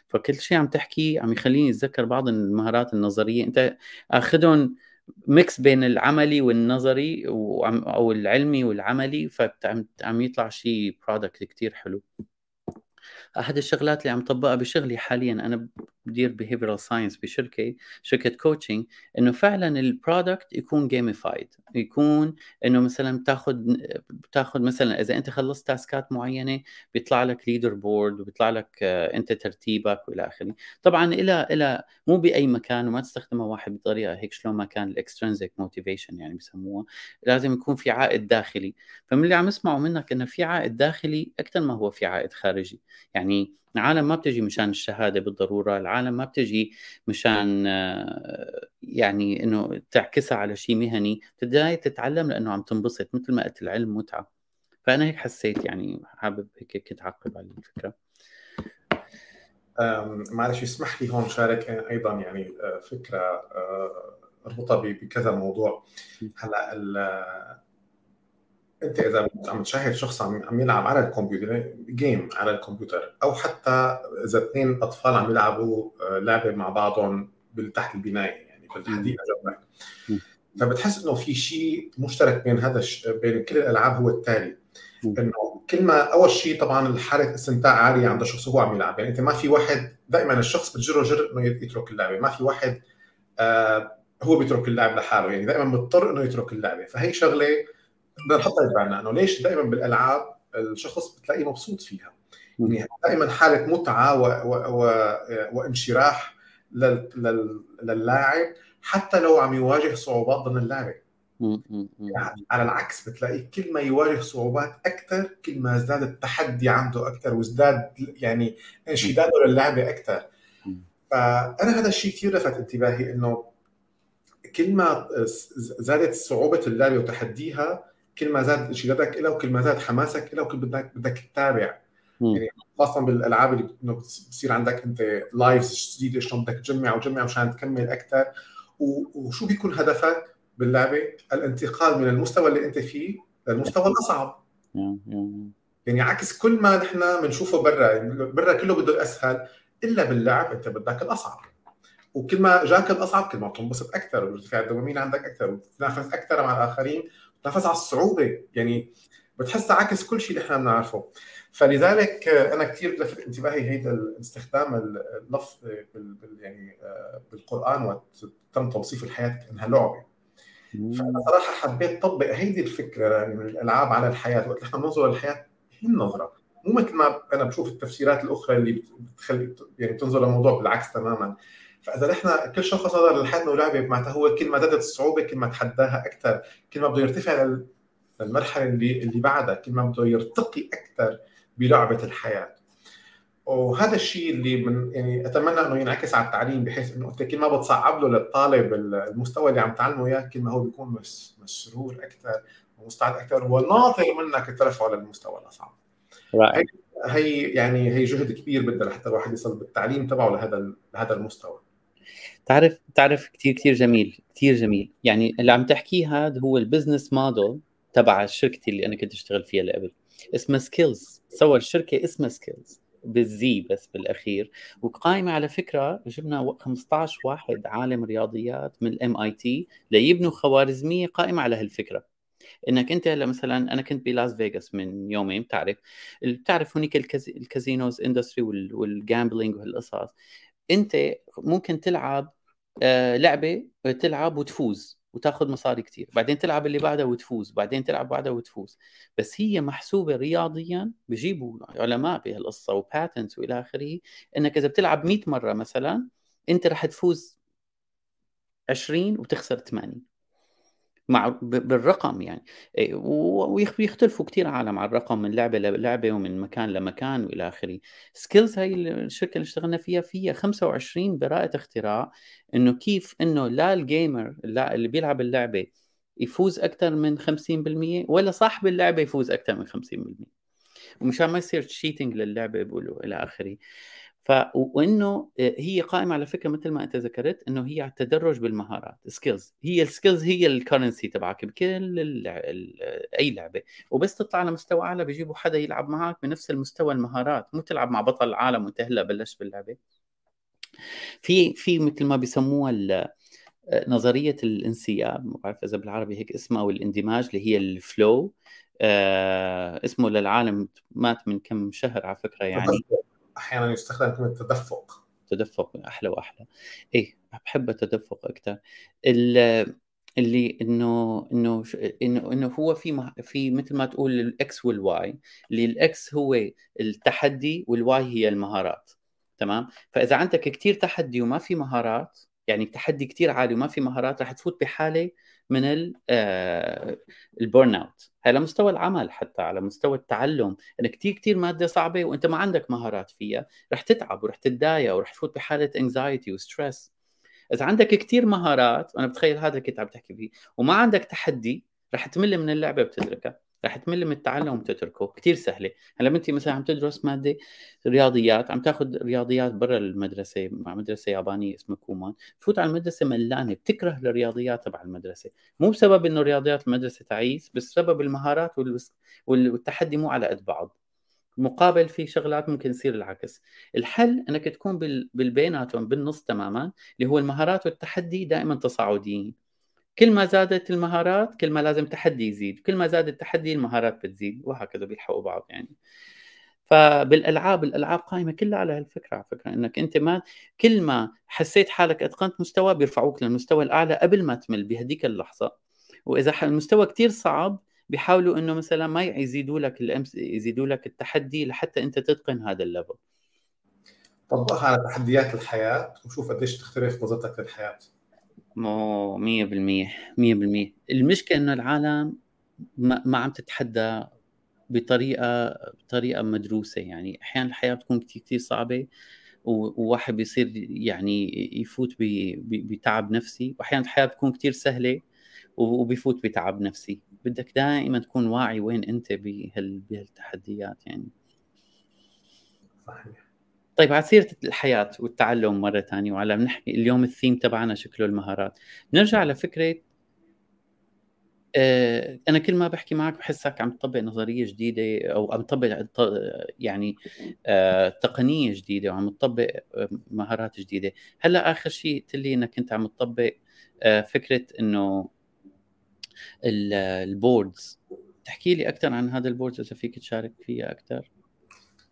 فكل شيء عم تحكي عم يخليني أتذكر بعض المهارات النظرية. أنت آخذهم mix بين العملي والنظري أو العلمي والعملي فعم يطلع شيء product كتير حلو. أحد الشغلات اللي عم طبقها بشغلي حاليا أنا بدير behavioral science بشركة شركة coaching إنه فعلا ال product يكون gamified يكون إنه مثلا بتاخذ بتاخذ مثلا إذا أنت خلصت task ات معينة بيطلع لك leader board وبيطلع لك آه، أنت ترتيبك وإلى آخره. طبعا إلى إلى مو بأي مكان وما تستخدمها واحد بطريقة هيك شلون ما كان ال extrinsic motivation يعني بسموها لازم يكون في عائد داخلي. فمن اللي عم اسمعه منك إنه في عائد داخلي أكثر ما هو في عائد خارجي. يعني العالم ما بتجي مشان الشهادة بالضرورة العالم ما بتجي مشان آه، يعني إنه تعكسها على شيء مهني بتبدا تتعلم لأنه عم تنبسط مثل ما قلت العلم متعة. فأنا هيك حسيت يعني حابب هيك كنت أعقب على الفكرة. معلش اسمح لي هون شارك أيضا يعني آه، فكرة آه، أربطها بكذا موضوع. هلأ انت إذا عم تشاهد شخص عم عم يلعب على الكمبيوتر جيم على الكمبيوتر أو حتى إذا اثنين أطفال عم يلعبوا آه، لعبة مع بعضهم تحت البنايه يعني بالحديقة جنبك. فبتحس إنه في شيء مشترك بين هذا الش... بين كل الألعاب هو التالي. إنه كل ما أول شيء طبعا حاله استمتاع عاليه عند الشخص وهو عم يلعب. يعني أنت ما في واحد دائما الشخص بتجره جر إنه يترك اللعبة. ما في واحد آه هو بيترك اللعب لحاله. يعني دائما مضطر إنه يترك اللعبة. فهي شغلة بدنا نحطها ببالنا إنه ليش دائما بالألعاب الشخص بتلاقيه مبسوط فيها؟ يعني دائما حالة متعة و... و... و... وانشراح لل... لل... للاعب حتى لو عم يواجه صعوبات ضمن اللعبه يعني على العكس بتلاقيه كل ما يواجه صعوبات أكثر كل ما ازداد التحدي عنده أكثر وازداد يعني انشداده للعبة أكثر فأنا هذا الشيء كثير لفت انتباهي إنه كل ما زادت صعوبة اللعبة وتحديها كل ما زاد انشدادك لها وكل ما زاد حماسك لها وكل بدك بدك تتابع. يعني خاصة بالألعاب اللي إنه بصير عندك أنت لايفز جديدة شلون بدك تجمع وتجمع مشان تكمل أكثر وشو بيكون هدفك باللعبة؟ الانتقال من المستوى اللي أنت فيه للمستوى الأصعب. يعني عكس كل ما نحن بنشوفه برا برا كله بده الأسهل إلا باللعب أنت بدك الأصعب. وكل ما جاك الأصعب كل ما بتنبسط أكثر وارتفاع الدوبامين عندك أكثر وتتنافس أكثر مع الآخرين. تنافس على الصعوبة. يعني بتحسها عكس كل شيء اللي إحنا بنعرفه. فلذلك أنا كثير لفت انتباهي هيدا استخدام اللفظ يعني آه، بالقرآن وتم توصيف الحياة إنها لعبة. فأنا صراحة حبيت طبق هيدي الفكرة يعني من الألعاب على الحياة. وقت إحنا بننظر للحياة هي النظرة. مو مثل ما أنا بشوف التفسيرات الأخرى اللي بتخلي يعني بتنظر للموضوع بالعكس تماما. فإذا نحن كل شخص نظر لحياتنا ولعبه معناتها هو كل ما زادت الصعوبة كل ما تحداها أكثر كل ما بده يرتفع للمرحلة اللي اللي بعدها كل ما بده يرتقي أكثر بلعبة الحياة وهذا الشيء اللي من يعني أتمنى إنه ينعكس على التعليم بحيث إنه أنت كل ما بتصعب له للطالب المستوى اللي عم تعلمه إياه كل ما هو بيكون مسرور أكثر ومستعد أكثر وناطر منك ترفعه للمستوى الأصعب. رائع. هي يعني هي جهد كبير بدها لحتى الواحد يصل بالتعليم تبعه لهذا لهذا المستوى. تعرف تعرف كثير كثير جميل كثير جميل. يعني اللي عم تحكيه هذا هو ال business model تبع شركتي اللي أنا كنت اشتغل فيها لقبل. اسمها Skillz سو الشركة اسمها Skillz بال Z بس بالأخير. وقائمه على فكرة جبنا 15 واحد عالم رياضيات من ال MIT ليبنوا خوارزمية قائمة على هالفكرة. إنك أنت هلا مثلا أنا كنت بلاس فيغاس من يومين بتعرف؟ بتعرف هنيك ال casinos industry والجامبلينج وهالقصص. أنت ممكن تلعب لعبة تلعب وتفوز وتاخذ مصاري كثير بعدين تلعب اللي بعدها وتفوز بعدين تلعب بعدها وتفوز. بس هي محسوبة رياضيا بجيبوا علماء بهالقصة وباتنتس وإلى آخره إنك إذا بتلعب 100 مرة مثلا أنت رح تفوز 20 وتخسر 80 مع بالرقم يعني. إيه، ويختلفوا كثير عالم على الرقم من لعبة للعبه ومن مكان لمكان وإلى آخره. Skillz هاي الشركة اللي اشتغلنا فيها فيها 25 براءة اختراع إنه كيف إنه لا ال gamer لا اللي بيلعب اللعبة يفوز أكثر من 50% ولا صاحب اللعبة يفوز أكثر من 50% ومشان ما يصير cheating للعبة بيقولوا إلى آخره. ف وإنه هي قائمة على فكرة مثل ما أنت ذكرت إنه هي على التدرج بالمهارات skills هي ال skills هي ال currency تبعك بكل أي لعبة. وبس تطلع على مستوى أعلى بيجيبوا حدا يلعب معك بنفس المستوى المهارات. مو تلعب مع بطل العالم وانت هلا بلشت باللعبة. في في مثل ما بيسموها نظرية الانسياب ما بعرف إذا بالعربي هيك اسمها أو الاندماج اللي هي الفلو آه اسمه للعالم مات من كم شهر على فكرة يعني. أحيانا يستخدم كلمة تدفق. تدفق أحلى وأحلى. إيه بحب التدفق أكثر اللي إنه إنه إنه إنه هو في في مثل ما تقول ال X وال Y اللي ال X هو التحدي وال Y هي المهارات. تمام؟ فإذا عندك كثير تحدي وما في مهارات يعني التحدي كثير عالي وما في مهارات رح تفوت بحالة من ال burnout. على مستوى العمل حتى على مستوى التعلم. انه كثير كثير مادة صعبة وانت ما عندك مهارات فيها رح تتعب ورح تتضايق ورح تفوت بحالة anxiety و stress إذا عندك كثير مهارات وأنا بتخيل هذا اللي كنت عم تحكي فيه وما عندك تحدي رح تمل من اللعبة بتتركها. رح تمل من التعلم وتتركه. كثير سهلة. هلأ انت مثلا عم تدرس مادة رياضيات عم تاخذ رياضيات برا المدرسة مع مدرسة يابانية اسمها كومان تفوت على المدرسة ملانة بتكره الرياضيات تبع المدرسة. مو بسبب إنه رياضيات المدرسة تعيس بس بسبب المهارات والتحدي مو على قد بعض. مقابل في شغلات ممكن يصير العكس. الحل إنك تكون بالبيناتهم بالنص تماما اللي هو المهارات والتحدي دائما تصاعديين. كل ما زادت المهارات كل ما لازم تحدي يزيد كل ما زاد التحدي المهارات بتزيد وهكذا بيلحقوا بعض يعني. فبالألعاب الألعاب قائمة كلها على هالفكرة على فكرة إنك أنت ما كل ما حسيت حالك أتقنت مستوى بيرفعوك للمستوى الأعلى قبل ما تمل بهديك اللحظة. وإذا المستوى كتير صعب بيحاولوا إنه مثلا ما يزيدوا لك الأمس يزيدوا لك التحدي لحتى أنت تتقن هذا الليفل. طبقها على تحديات الحياة وشوف قديش تختلف نظرتك للحياة. مو مية بالمية مية بالمية. المشكلة إنه العالم ما, ما عم تتحدى بطريقة بطريقة مدروسة. يعني أحيانا الحياة بتكون كتير كتير صعبة وواحد بيصير يعني يفوت بتعب نفسي. واحيانا الحياة بتكون كتير سهلة وبيفوت بتعب نفسي. بدك دائما تكون واعي وين أنت بهالتحديات يعني. صحيح. طيب على سيرة الحياة والتعلم مرة ثانية وعلى بنحكي اليوم الثيم تبعنا شكله المهارات. نرجع لفكرة آه أنا كل ما بحكي معك بحسك عم تطبق نظرية جديدة أو عم تطبق يعني آه تقنية جديدة وعم تطبق آه، مهارات جديدة. هلأ آخر شيء قلت لي إنك أنت عم تطبق فكرة إنه البوردز. تحكي لي أكثر عن هذا ال boards إذا فيك تشارك فيها أكثر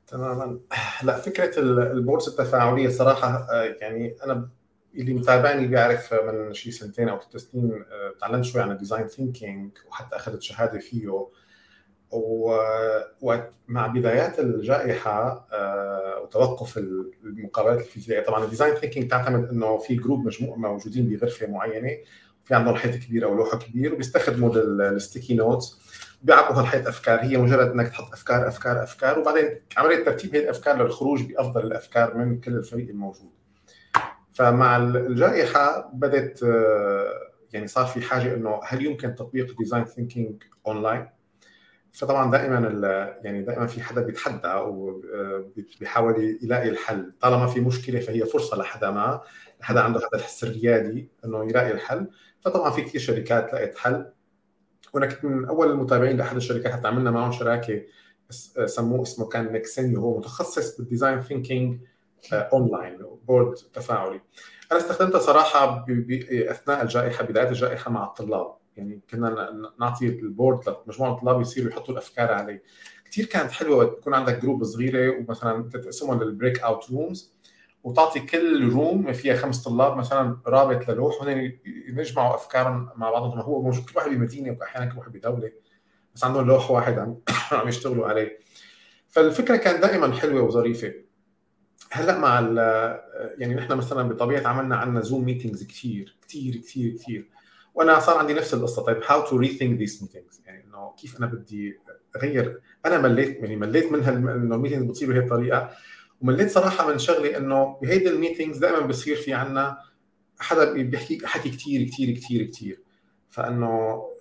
تماما. لا فكرة البوردات التفاعلية صراحة آه، يعني أنا اللي متابعني بيعرف من شي سنتين أو ثلاث سنين آه، تعلمت شوي عن ال design thinking وحتى أخذت شهادة فيه. ومع بدايات الجائحة آه، وتوقف المقابلات الفيزيائية طبعا ال design thinking تعتمد إنه في group مجموع موجودين بغرفة معينة في عندهم حيط كبير أو لوحة كبير وبيستخدموا ال sticky notes بيعبوا هالحيط أفكار هي مجرد إنك تحط أفكار أفكار أفكار وبعدين عملية ترتيب هي الأفكار للخروج بأفضل الأفكار من كل الفريق الموجود. فمع الجائحة بدأت آه، يعني صار في حاجة إنه هل يمكن تطبيق design thinking online فطبعا دائما يعني دائما في حدا بيتحدى أو آه، يلاقي الحل. طالما في مشكلة فهي فرصة لحدا ما حدا عنده هذا الحس الريادي إنه يلاقي الحل. فطبعا في كثير شركات لقيت حل. وأنا كنت من أول المتابعين لأحد الشركات حتى عملنا معهم شراكة سموه اسمه كان نكسينيو هو متخصص بال design thinking online board تفاعلي. أنا استخدمتها صراحة أثناء الجائحة بداية الجائحة مع الطلاب. يعني كنا نعطي ال board لمجموعة الطلاب يصيروا يحطوا الأفكار عليه. كثير كانت حلوة يكون عندك group صغيرة ومثلا تقسمهم لل breakout rooms وتعطي كل room فيها خمس طلاب مثلا رابط للوح وهن يجمعوا أفكارهم مع بعضهم. هو موجود كل واحد بمدينة واحيانا كل واحد بدولة بس عندهم لوح واحد عم عم يشتغلوا عليه. فالفكرة كانت دائما حلوة وظريفة. هلأ مع يعني نحن مثلا بطبيعة عملنا عندنا زوم meetings كثير كثير كثير كثير وأنا صار عندي نفس القصة. طيب how to rethink this meetings يعني إنه كيف أنا بدي أغير؟ أنا مليت يعني مليت من إنه ال meetings بتصير بهي الطريقة ومليت صراحة من شغله إنه بهيدي الميتينجز دائما بصير في عنا حدا بيحكي حكي كثير كثير كثير كثير فإنه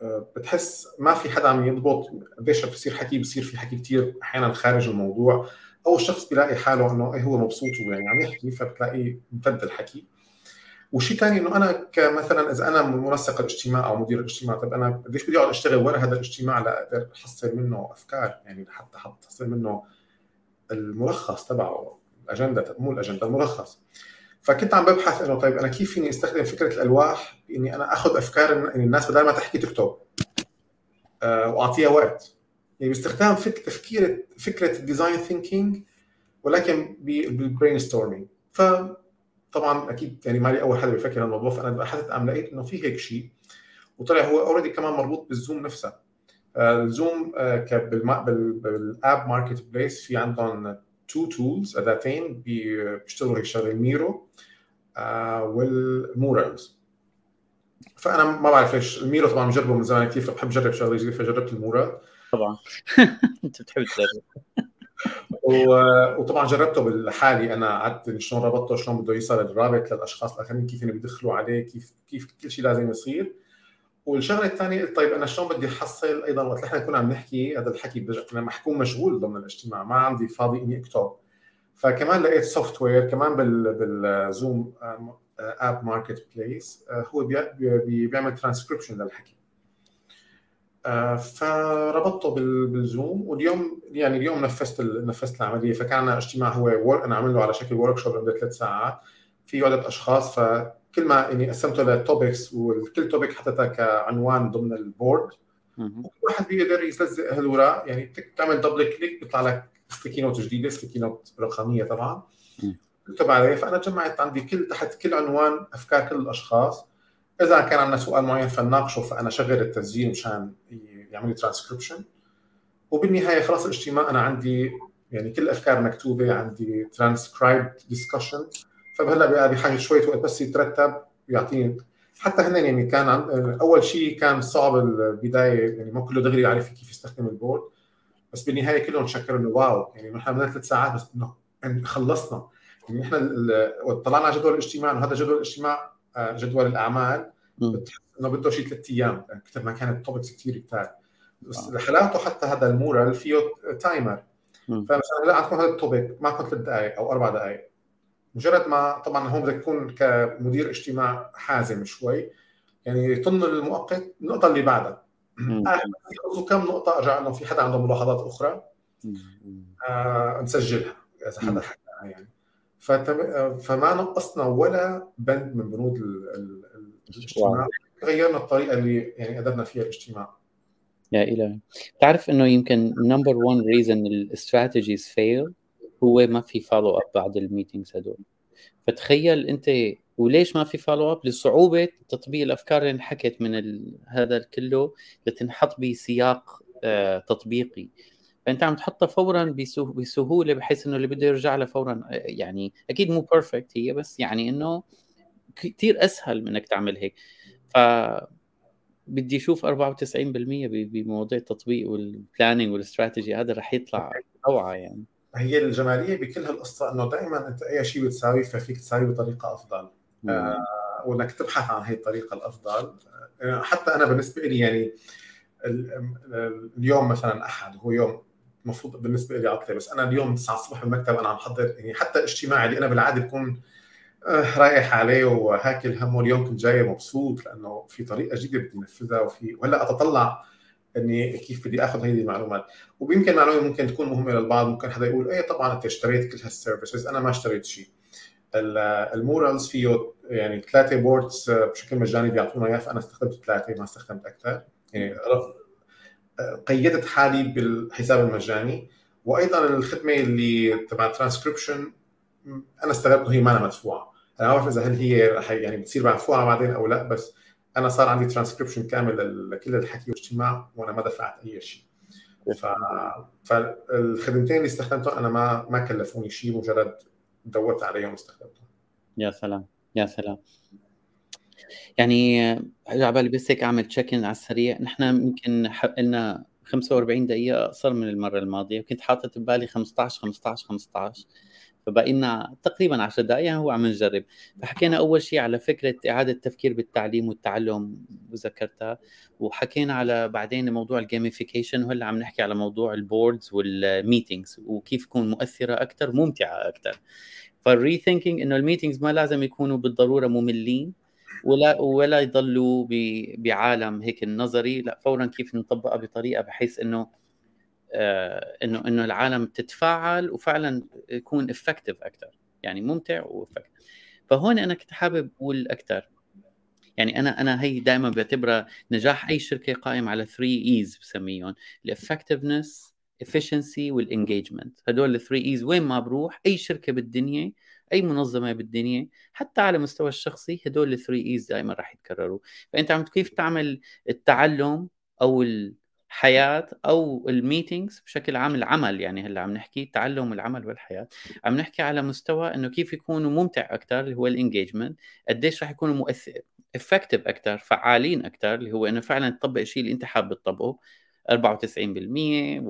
آه، بتحس ما في حدا عم يضبط قديش بصير حكي بصير في حكي كثير أحيانا خارج الموضوع. أو الشخص بيلاقي حاله إنه إيه هو مبسوط يعني عم يحكي فبتلاقيه امتد الحكي وشيء ثاني إنه أنا كمثلا إذا أنا منسق الاجتماع أو مدير الاجتماع طيب أنا قديش بدي أقعد أشتغل ورا هذا الاجتماع لأقدر أحصل منه أفكار؟ يعني حتى أحصل منه الملخص تبعه الأجندة مو الأجندة الملخص. فكنت عم ببحث إنه طيب أنا كيف فيني أستخدم فكرة الألواح؟ بأني أنا أخذ أفكار يعني الناس بدل ما تحكي تكتب أه وأعطيها وقت. يعني باستخدام تفكير فكرة ال design thinking ولكن بال brainstorming فطبعا أكيد يعني مالي أول حدا بيفكر الموضوع فأنا بحثت عم لقيت إنه في هيك شيء وطلع هو already كمان مربوط بالزوم نفسها الزوم بال app marketplace في عندهم two tools اداتين بيشتغلوا هيك شغلة الميرو آه، والمورال فأنا ما بعرف ليش الميرو طبعا مجربه من زمان كثير فبحب أجرب شغلة جديدة فجربت المورال. طبعا. أنت بتحب تجرب. وطبعا جربته بالحالي أنا قعدت شلون ربطته شلون بده يصل الرابط للأشخاص الآخرين كيف بيدخلوا عليه كيف كيف كل شيء لازم يصير. والشغلة الثانية طيب أنا شلون بدي أحصل؟ أيضا وقت نحن كنا عم نحكي هذا الحكي أنا محكوم مشغول ضمن الاجتماع ما عندي فاضي إني أكتب. فكمان لقيت software كمان بالزوم app marketplace هو بيعمل ترانسكريبشن للحكي. آه، فربطته بالزوم واليوم يعني اليوم نفذت نفذت العملية. فكان اجتماع هو أنا عامل له على شكل workshop لمدة ثلاث ساعات. في عدد أشخاص ف كل ما يعني قسمته ل topics وكل topic حطيتها كعنوان ضمن ال board وكل واحد بيقدر يلزق هالوراق يعني تعمل double click بيطلع لك sticky note جديدة sticky note رقمية طبعا. اكتب عليه فأنا جمعت عندي كل تحت كل عنوان أفكار كل الأشخاص. إذا كان عندنا سؤال معين فنناقشه فأنا شغل التسجيل مشان يعمل لي ترانسكريبشن وبالنهاية خلاص الاجتماع أنا عندي يعني كل الافكار مكتوبة عندي ترانسكرايب ديسكشن فهلا بحاجه شوية وقت بس يترتب ويعطيني حتى هن يعني كان أول شيء كان صعب البداية يعني ما كله دغري يعرف كيف يستخدم ال board. بس بالنهاية كلهم شكروا إنه wow يعني نحن بدنا ثلاث ساعات بس انه خلصنا. يعني نحن طلعنا على جدول الاجتماع إنه هذا جدول الاجتماع آه، جدول الأعمال. إنه بده شيء ثلاث أيام يعني كثر ما كانت topics كثير كثار بس حلاوته حتى هذا المورال فيه تايمر فمثلا هلا عندكم هذا التوبك معكم ثلاث دقائق أو أربع دقائق مجرد ما طبعا هون بدك تكون كمدير اجتماع حازم شوي يعني يطن المؤقت النقطة اللي بعدها. يخلصوا كم نقطة أرجع إنه في حدا عنده ملاحظات أخرى. آه نسجلها إذا حدا حكاها يعني. فما نقصنا ولا بند من بنود الاجتماع. غيرنا الطريقة اللي يعني قدرنا فيها الاجتماع. يا إلهي. بتعرف إنه يمكن number 1 reason ال strategies fail هو ما في follow up بعد ال meetings هدول. فتخيل أنت وليش ما في follow up لصعوبة تطبيق الأفكار اللي انحكت من ال... هذا كله لتنحط بسياق آه تطبيقي. فأنت عم تحطها فورا بسه... بسهولة بحيث إنه اللي بده يرجع لها فورا آه، يعني أكيد مو perfect هي بس يعني إنه كثير أسهل من إنك تعمل هيك. ف بدي أشوف 94% بمواضيع التطبيق والبلاننج والاستراتيجي هذا رح يطلع روعة يعني. هي الجمالية بكل هالقصة إنه دائما أنت أي شيء بتساوي ففيك تساوي بطريقه أفضل. آه وإنك تبحث عن هي الطريقة الأفضل. آه حتى أنا بالنسبة لي يعني اليوم مثلا أحد هو يوم المفروض بالنسبة لي عطلة بس أنا اليوم 9 الصبح بالمكتب أنا عم بحضر يعني حتى الاجتماع اللي أنا بالعادة بكون آه رايح عليه وهاكل همه اليوم كنت جاي مبسوط لأنه في طريقة جديدة بدي أنفذها وفي وهلأ أتطلع إني كيف بدي آخذ هذه المعلومات. ويمكن معلومة ممكن تكون مهمة للبعض ممكن حدا يقول إيه طبعا أنت اشتريت كل هال services أنا ما اشتريت شيء. المورال فيه يعني ثلاثة boards بشكل مجاني بيعطونا اياه فأنا استخدمت ثلاثة ما استخدمت أكثر. يعني قيدت حالي بالحساب المجاني. وأيضا الخدمة اللي تبع ترانسكريبشن أنا استغربت هي ما مدفوعه أنا ما بعرف إذا هل هي رح يعني بتصير مدفوعة بعدين أو لا بس أنا صار عندي ترانسكريبشن كامل لكل الحكي والاجتماع وأنا ما دفعت أي شيء. ف... فالخدمتين اللي استخدمتهم أنا ما ما كلفوني شيء مجرد دورت عليهم واستخدمتهم يا سلام يا سلام. يعني على بالي بس هيك أعمل check على السريع. نحن يمكن لنا 45 دقيقة أقصر من المرة الماضية كنت حاطط ببالي 15 15 15 فبقي لنا تقريبا 10 دقائق هو عم نجرب. فحكينا أول شيء على فكرة إعادة التفكير بالتعليم والتعلم وذكرتها وحكينا على بعدين موضوع ال gamification وهلأ عم نحكي على موضوع ال boards وال meetings وكيف تكون مؤثرة أكثر ممتعة أكثر فال rethinking إنه ال meetings ما لازم يكونوا بالضرورة مملين ولا ولا يضلوا بعالم هيك النظري. لأ فورا كيف نطبقها بطريقة بحيث إنه انه إنه العالم تتفاعل وفعلا يكون effective أكثر يعني ممتع و effective فهون أنا كنت حابب أقول أكثر يعني أنا أنا هي دائما بعتبرها نجاح أي شركة قائم على 3 E's بسميهم. ال effectiveness efficiency وال engagement هدول ال three E's وين ما بروح أي شركة بالدنيا أي منظمة بالدنيا حتى على مستوى الشخصي هدول ال three E's دائما راح يتكرروا. فأنت عم كيف تعمل التعلم أو الحياة أو ال meetings بشكل عام العمل. يعني هلأ عم نحكي التعلم العمل والحياة. عم نحكي على مستوى إنه كيف يكونوا ممتع أكثر اللي هو ال engagement قديش راح يكونوا مؤثر effective أكثر فعالين أكثر اللي هو إنه فعلا تطبق الشيء اللي أنت حابب تطبقه. 94%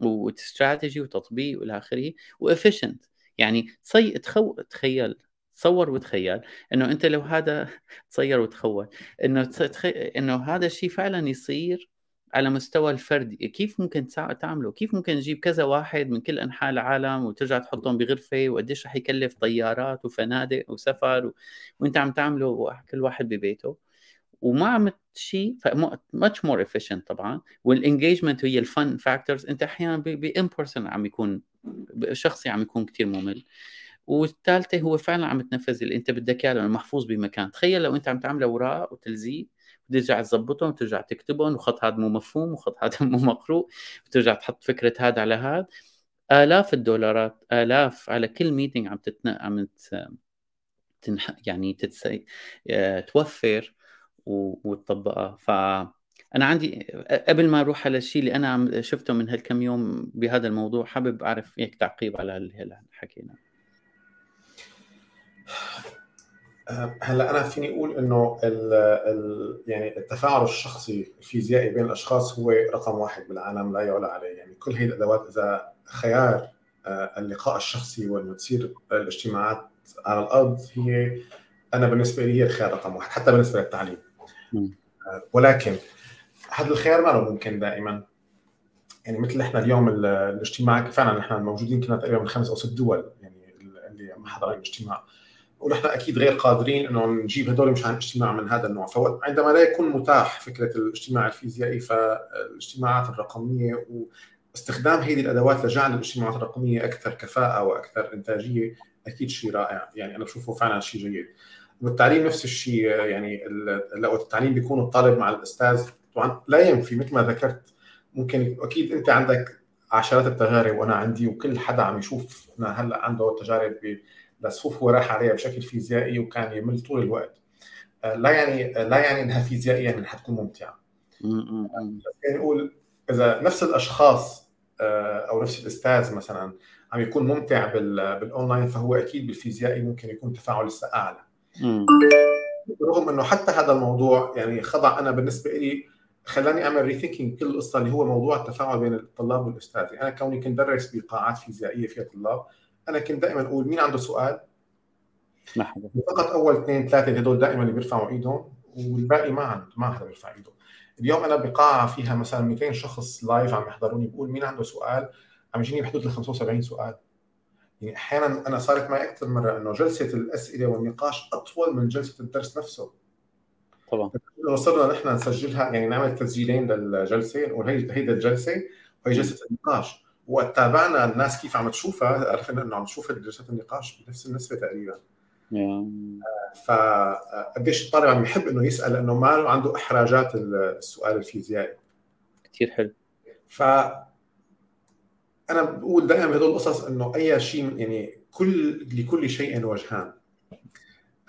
واستراتيجي وتطبيق والى آخره. و efficient يعني تصي تخو تخيل تصور وتخيل إنه أنت لو هذا تصير وتخول. إنه تخ... إنه هذا الشيء فعلا يصير على مستوى الفرد كيف ممكن تعمله؟ كيف ممكن نجيب كذا واحد من كل أنحاء العالم وترجع تحطهم بغرفة وقديش رح يكلف طيارات وفنادق وسفر و... وانت عم تعمله كل واحد ببيته؟ وما عم شيء much more efficient طبعا وال engagement هي ال fun factors انت أحيانا ب in person عم يكون شخصي عم يكون كثير ممل. والثالثه هو فعلا عم تنفذ اللي انت بدك إياه لأنه محفوظ بمكان. تخيل لو انت عم تعمل اوراق وتلزيق وترجع تظبطهم وترجع تكتبهم وخط هذا مو مفهوم وخط هذا مو مقروء وترجع تحط فكرة هذا على هذا. آلاف الدولارات آلاف على كل ميتنج عم تتن... عم ت... تنح... يعني تتسي... آه، توفر وتطبقها. ف أنا عندي قبل ما أروح على الشيء اللي أنا عم شفته من هالكم يوم بهذا الموضوع حابب أعرف هيك تعقيب على اللي حكينا. هلا أنا فيني أقول إنه ال ال يعني التفاعل الشخصي الفيزيائي بين الأشخاص هو رقم واحد بالعالم لا يعلى عليه. يعني كل هي الأدوات إذا خيار آه، اللقاء الشخصي وإنه تصير الاجتماعات على الأرض هي أنا بالنسبة لي هي الخيار رقم واحد حتى بالنسبة للتعليم. ولكن هذا الخيار ما له ممكن دائما. يعني مثل إحنا اليوم الاجتماع فعلا نحن موجودين كنا تقريبا من خمس أو ست دول يعني اللي حضروا الاجتماع ونحن أكيد غير قادرين إنه نجيب هدول مشان اجتماع من هذا النوع. فعندما لا يكون متاح فكرة الاجتماع الفيزيائي فالاجتماعات الرقمية واستخدام هذه الأدوات لجعل الاجتماعات الرقمية أكثر كفاءة وأكثر إنتاجية أكيد شيء رائع. يعني أنا بشوفه فعلا شيء جيد. والتعليم نفس الشيء يعني لو التعليم بيكون الطالب مع الأستاذ. طبعا لا ينفي مثل ما ذكرت ممكن أكيد أنت عندك عشرات التجارب وأنا عندي وكل حدا عم يشوف هلأ عنده تجارب لصفوف هو راح عليها بشكل فيزيائي وكان يمل طول الوقت. آه، لا يعني لا يعني إنها فيزيائيا إنها حتكون ممتعة. يعني نقول إذا نفس الأشخاص آه، أو نفس الأستاذ مثلا عم يكون ممتع بالأونلاين فهو أكيد بالفيزيائي ممكن يكون تفاعل لسه أعلى. رغم إنه حتى هذا الموضوع يعني خضع أنا بالنسبة لي خلاني أعمل rethinking كل القصة اللي هو موضوع التفاعل بين الطلاب والأستاذ. يعني أنا كوني كنت درس بقاعات فيزيائية فيها طلاب أنا كنت دائما أقول مين عنده سؤال؟ فقط أول اثنين ثلاثة هدول دائما اللي بيرفعوا إيدهم والباقي ما عنده ما حدا بيرفع إيده. اليوم أنا بقاعه فيها مثلا 200 شخص live عم يحضروني بقول مين عنده سؤال؟ عم يجيني بحدود ال 75 سؤال. يعني أحيانا أنا صارت معي أكثر مرة إنه جلسة الأسئلة والنقاش أطول من جلسة الدرس نفسه. طبعا. وصلنا نحن نسجلها يعني نعمل تسجيلين للجلسة نقول هي هيدا الجلسة وهي جلسة النقاش. وقت تابعنا الناس كيف عم تشوفها عرفنا إنه عم تشوف جلسات النقاش بنفس النسبة تقريبا. فقديش الطالب عم يحب إنه يسأل لأنه ما عنده إحراجات السؤال الفيزيائي. كثير حلو. ف أنا بقول دائما بهدول القصص إنه أي شيء يعني كل لكل شيء وجهان.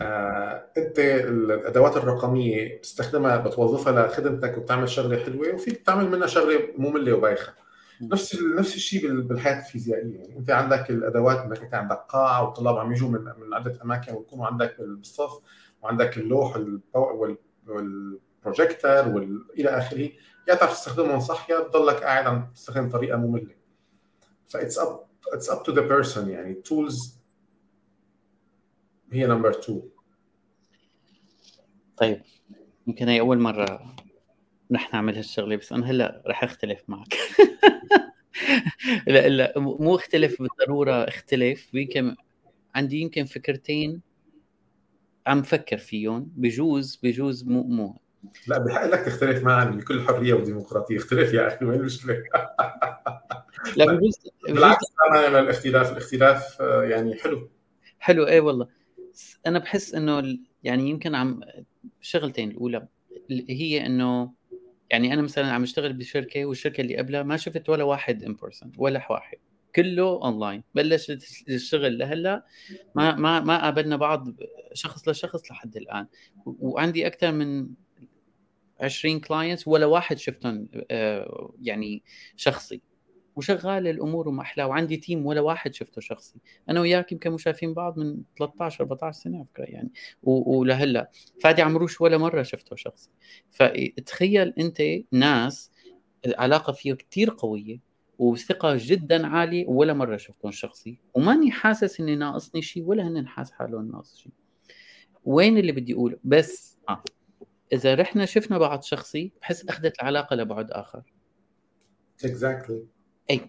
آه، أنت الأدوات الرقمية بتستخدمها بتوظفها لخدمتك وبتعمل شغلة حلوة وفيك تعمل منها شغلة مملة وبايخة. نفس نفس الشيء بالحياة الفيزيائية. يعني أنت عندك الأدوات إنك أنت عندك قاعه والطلاب عم يجوا من من عدة أماكن ويكونوا عندك بالصف وعندك اللوح والبروجيكتور والى آخره. يا تعرف تستخدمهم صح يا تضلك قاعد عم تستخدم طريقة مملة. ف it's up it's up to the person يعني tools هي number 2 طيب يمكن هي أول مرة رح نعمل هالشغلة بس أنا هلأ رح أختلف معك. لا لا مو اختلف بالضرورة اختلف. يمكن عندي يمكن فكرتين عم فكر فيهم. بجوز بجوز مو مو. لا بحق لك تختلف معي بكل حرية وديمقراطية. اختلف يا أخي وين المشكلة؟ لا بجوز بالعكس أنا الاختلاف الاختلاف آه، يعني حلو. حلو إيه والله. أنا بحس إنه يعني يمكن عم شغلتين الأولى هي إنه يعني أنا مثلا عم أشتغل بشركة والشركة اللي قبلها ما شفت ولا واحد ان بيرسون ولا واحد. كله اونلاين بلش الشغل لهلأ ما ما ما قابلنا بعض شخص لشخص لحد الآن. وعندي أكثر من 20 clients ولا واحد شفتهم آه، يعني شخصي. وشغال الأمور ومحلاه وعندي team ولا واحد شفته شخصي. أنا وياك يمكن مش شايفين بعض من 13 14 سنة فكرة يعني ولهلأ. فادي عمروش ولا مرة شفته شخصي. فتخيل أنت ناس العلاقة فيه كثير قوية وثقة جدا عالية ولا مرة شفتهم شخصي. وماني حاسس إني ناقصني شيء ولا هن حاس حالهم ناقص شيء وين اللي بدي أقوله؟ بس آه. إذا رحنا شفنا بعض شخصي بحس أخذت العلاقة لبعد آخر. Exactly. أي.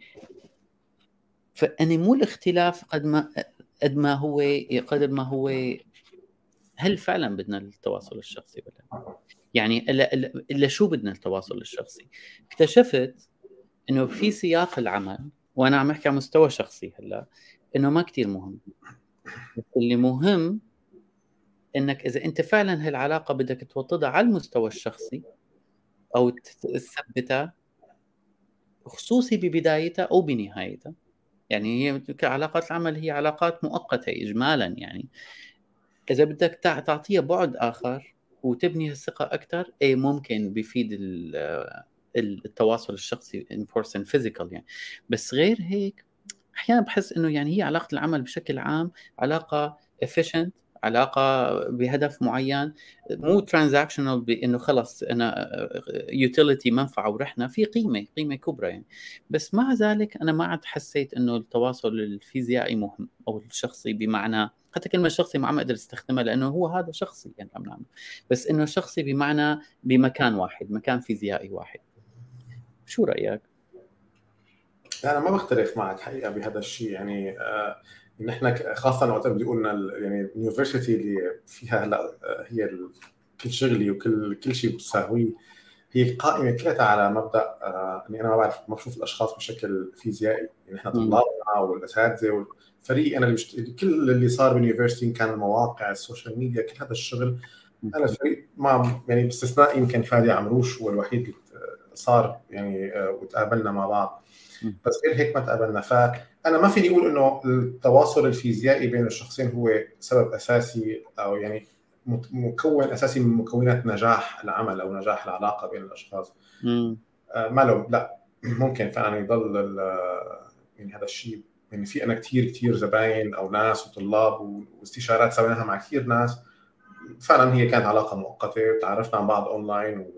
فأني مو الاختلاف قد ما قد ما هو قدر ما هو هل فعلا بدنا التواصل الشخصي ولا يعني الا شو بدنا التواصل الشخصي؟ اكتشفت إنه في سياق العمل وأنا عم أحكي على مستوى شخصي هلأ إنه ما كتير مهم. اللي مهم إنك إذا أنت فعلا هالعلاقة بدك توطدها على المستوى الشخصي أو تثبتها خصوصي ببدايتها أو بنهايتها يعني هي علاقات العمل هي علاقات مؤقتة اجمالا يعني. إذا بدك تعطيها بعد آخر وتبني الثقه أكثر إي ممكن بيفيد التواصل الشخصي in person physical يعني. بس غير هيك أحيانا بحس إنه يعني هي علاقة العمل بشكل عام علاقة efficient علاقة بهدف معين مو transactional بإنه خلص أنا utility منفعة ورحنا في قيمة قيمة كبرى يعني. بس مع ذلك أنا ما عاد حسيت إنه التواصل الفيزيائي مهم أو الشخصي بمعنى حتى كلمة شخصي ما عم أقدر أستخدمها لأنه هو هذا شخصي يعني عم نعمل بس إنه شخصي بمعنى بمكان واحد مكان فيزيائي واحد. شو رأيك؟ أنا ما بختلف معك حقيقة بهذا الشيء يعني آه نحن خاصة وقت بدي قلنا يعني ال university اللي فيها هلا آه، هي كل شغلي وكل كل شيء بساويه هي قائمة كلها على مبدأ آه إني أنا ما بعرف ما بشوف الأشخاص بشكل فيزيائي. يعني نحن طلابنا والأساتذة والفريق أنا اللي بشت... كل اللي صار بال university كان المواقع ال social media كل هذا الشغل أنا الفريق ما يعني باستثناء يمكن فادي عمروش هو الوحيد اللي صار يعني آه، وتقابلنا مع بعض. بس غير هيك ما تقابلنا فأنا ما فيني أقول إنه التواصل الفيزيائي بين الشخصين هو سبب أساسي أو يعني مكون أساسي من مكونات نجاح العمل أو نجاح العلاقة بين الأشخاص. آه ما له لا ممكن فعلا يضل يعني هذا الشيء. يعني في أنا كثير كثير زباين أو ناس وطلاب واستشارات سويناها مع كثير ناس. فعلا هي كانت علاقة مؤقتة تعرفنا عن بعض اونلاين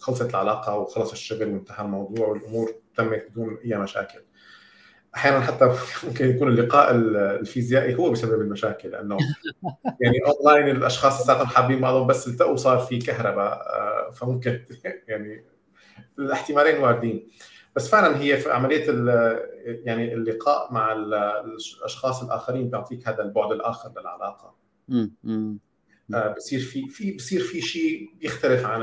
خلصت العلاقة وخلص الشغل وانتهى الموضوع والأمور تمت بدون أي مشاكل. أحيانا حتى ممكن يكون اللقاء الفيزيائي هو بسبب المشاكل لأنه يعني اونلاين الأشخاص لساتهم حابين بعضهم بس التقوا صار في كهرباء آه، فممكن يعني الاحتمالين واردين. بس فعلا هي في عملية يعني اللقاء مع الأشخاص الآخرين بيعطيك هذا البعد الآخر للعلاقة. آه، بصير في في بصير في شيء يختلف عن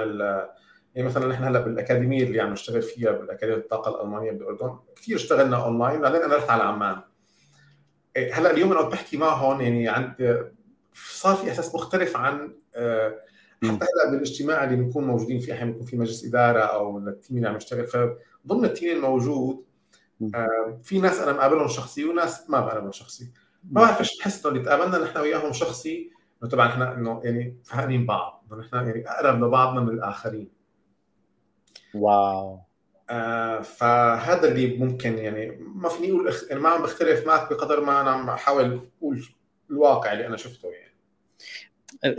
يعني مثلا نحن هلأ بالأكاديمية اللي عم نشتغل فيها بالأكاديمية الطاقه الألمانية بالأردن كثير اشتغلنا اونلاين بعدين أنا رحت على عمان. إيه، هلأ اليوم أنا بحكي معهم يعني عند صار في إحساس مختلف عن آه، حتى هلأ بالاجتماع اللي بنكون موجودين فيه أحيانا بيكون في مجلس إدارة أو ال team اللي عم يشتغل. فضمن ال team الموجود آه، في ناس أنا مقابلهم شخصي وناس ما بقابلهم شخصي. ما بعرف بحس إنه اللي تقابلنا نحن وياهم شخصي إنه طبعا إحنا إنه يعني فاهمين بعض إنه نحن يعني أقرب لبعضنا من الآخرين. wow. آه فهذا اللي ممكن يعني ما فيني أقول يعني ما عم بختلف معك بقدر ما أنا عم احاول أقول الواقع اللي أنا شفته يعني.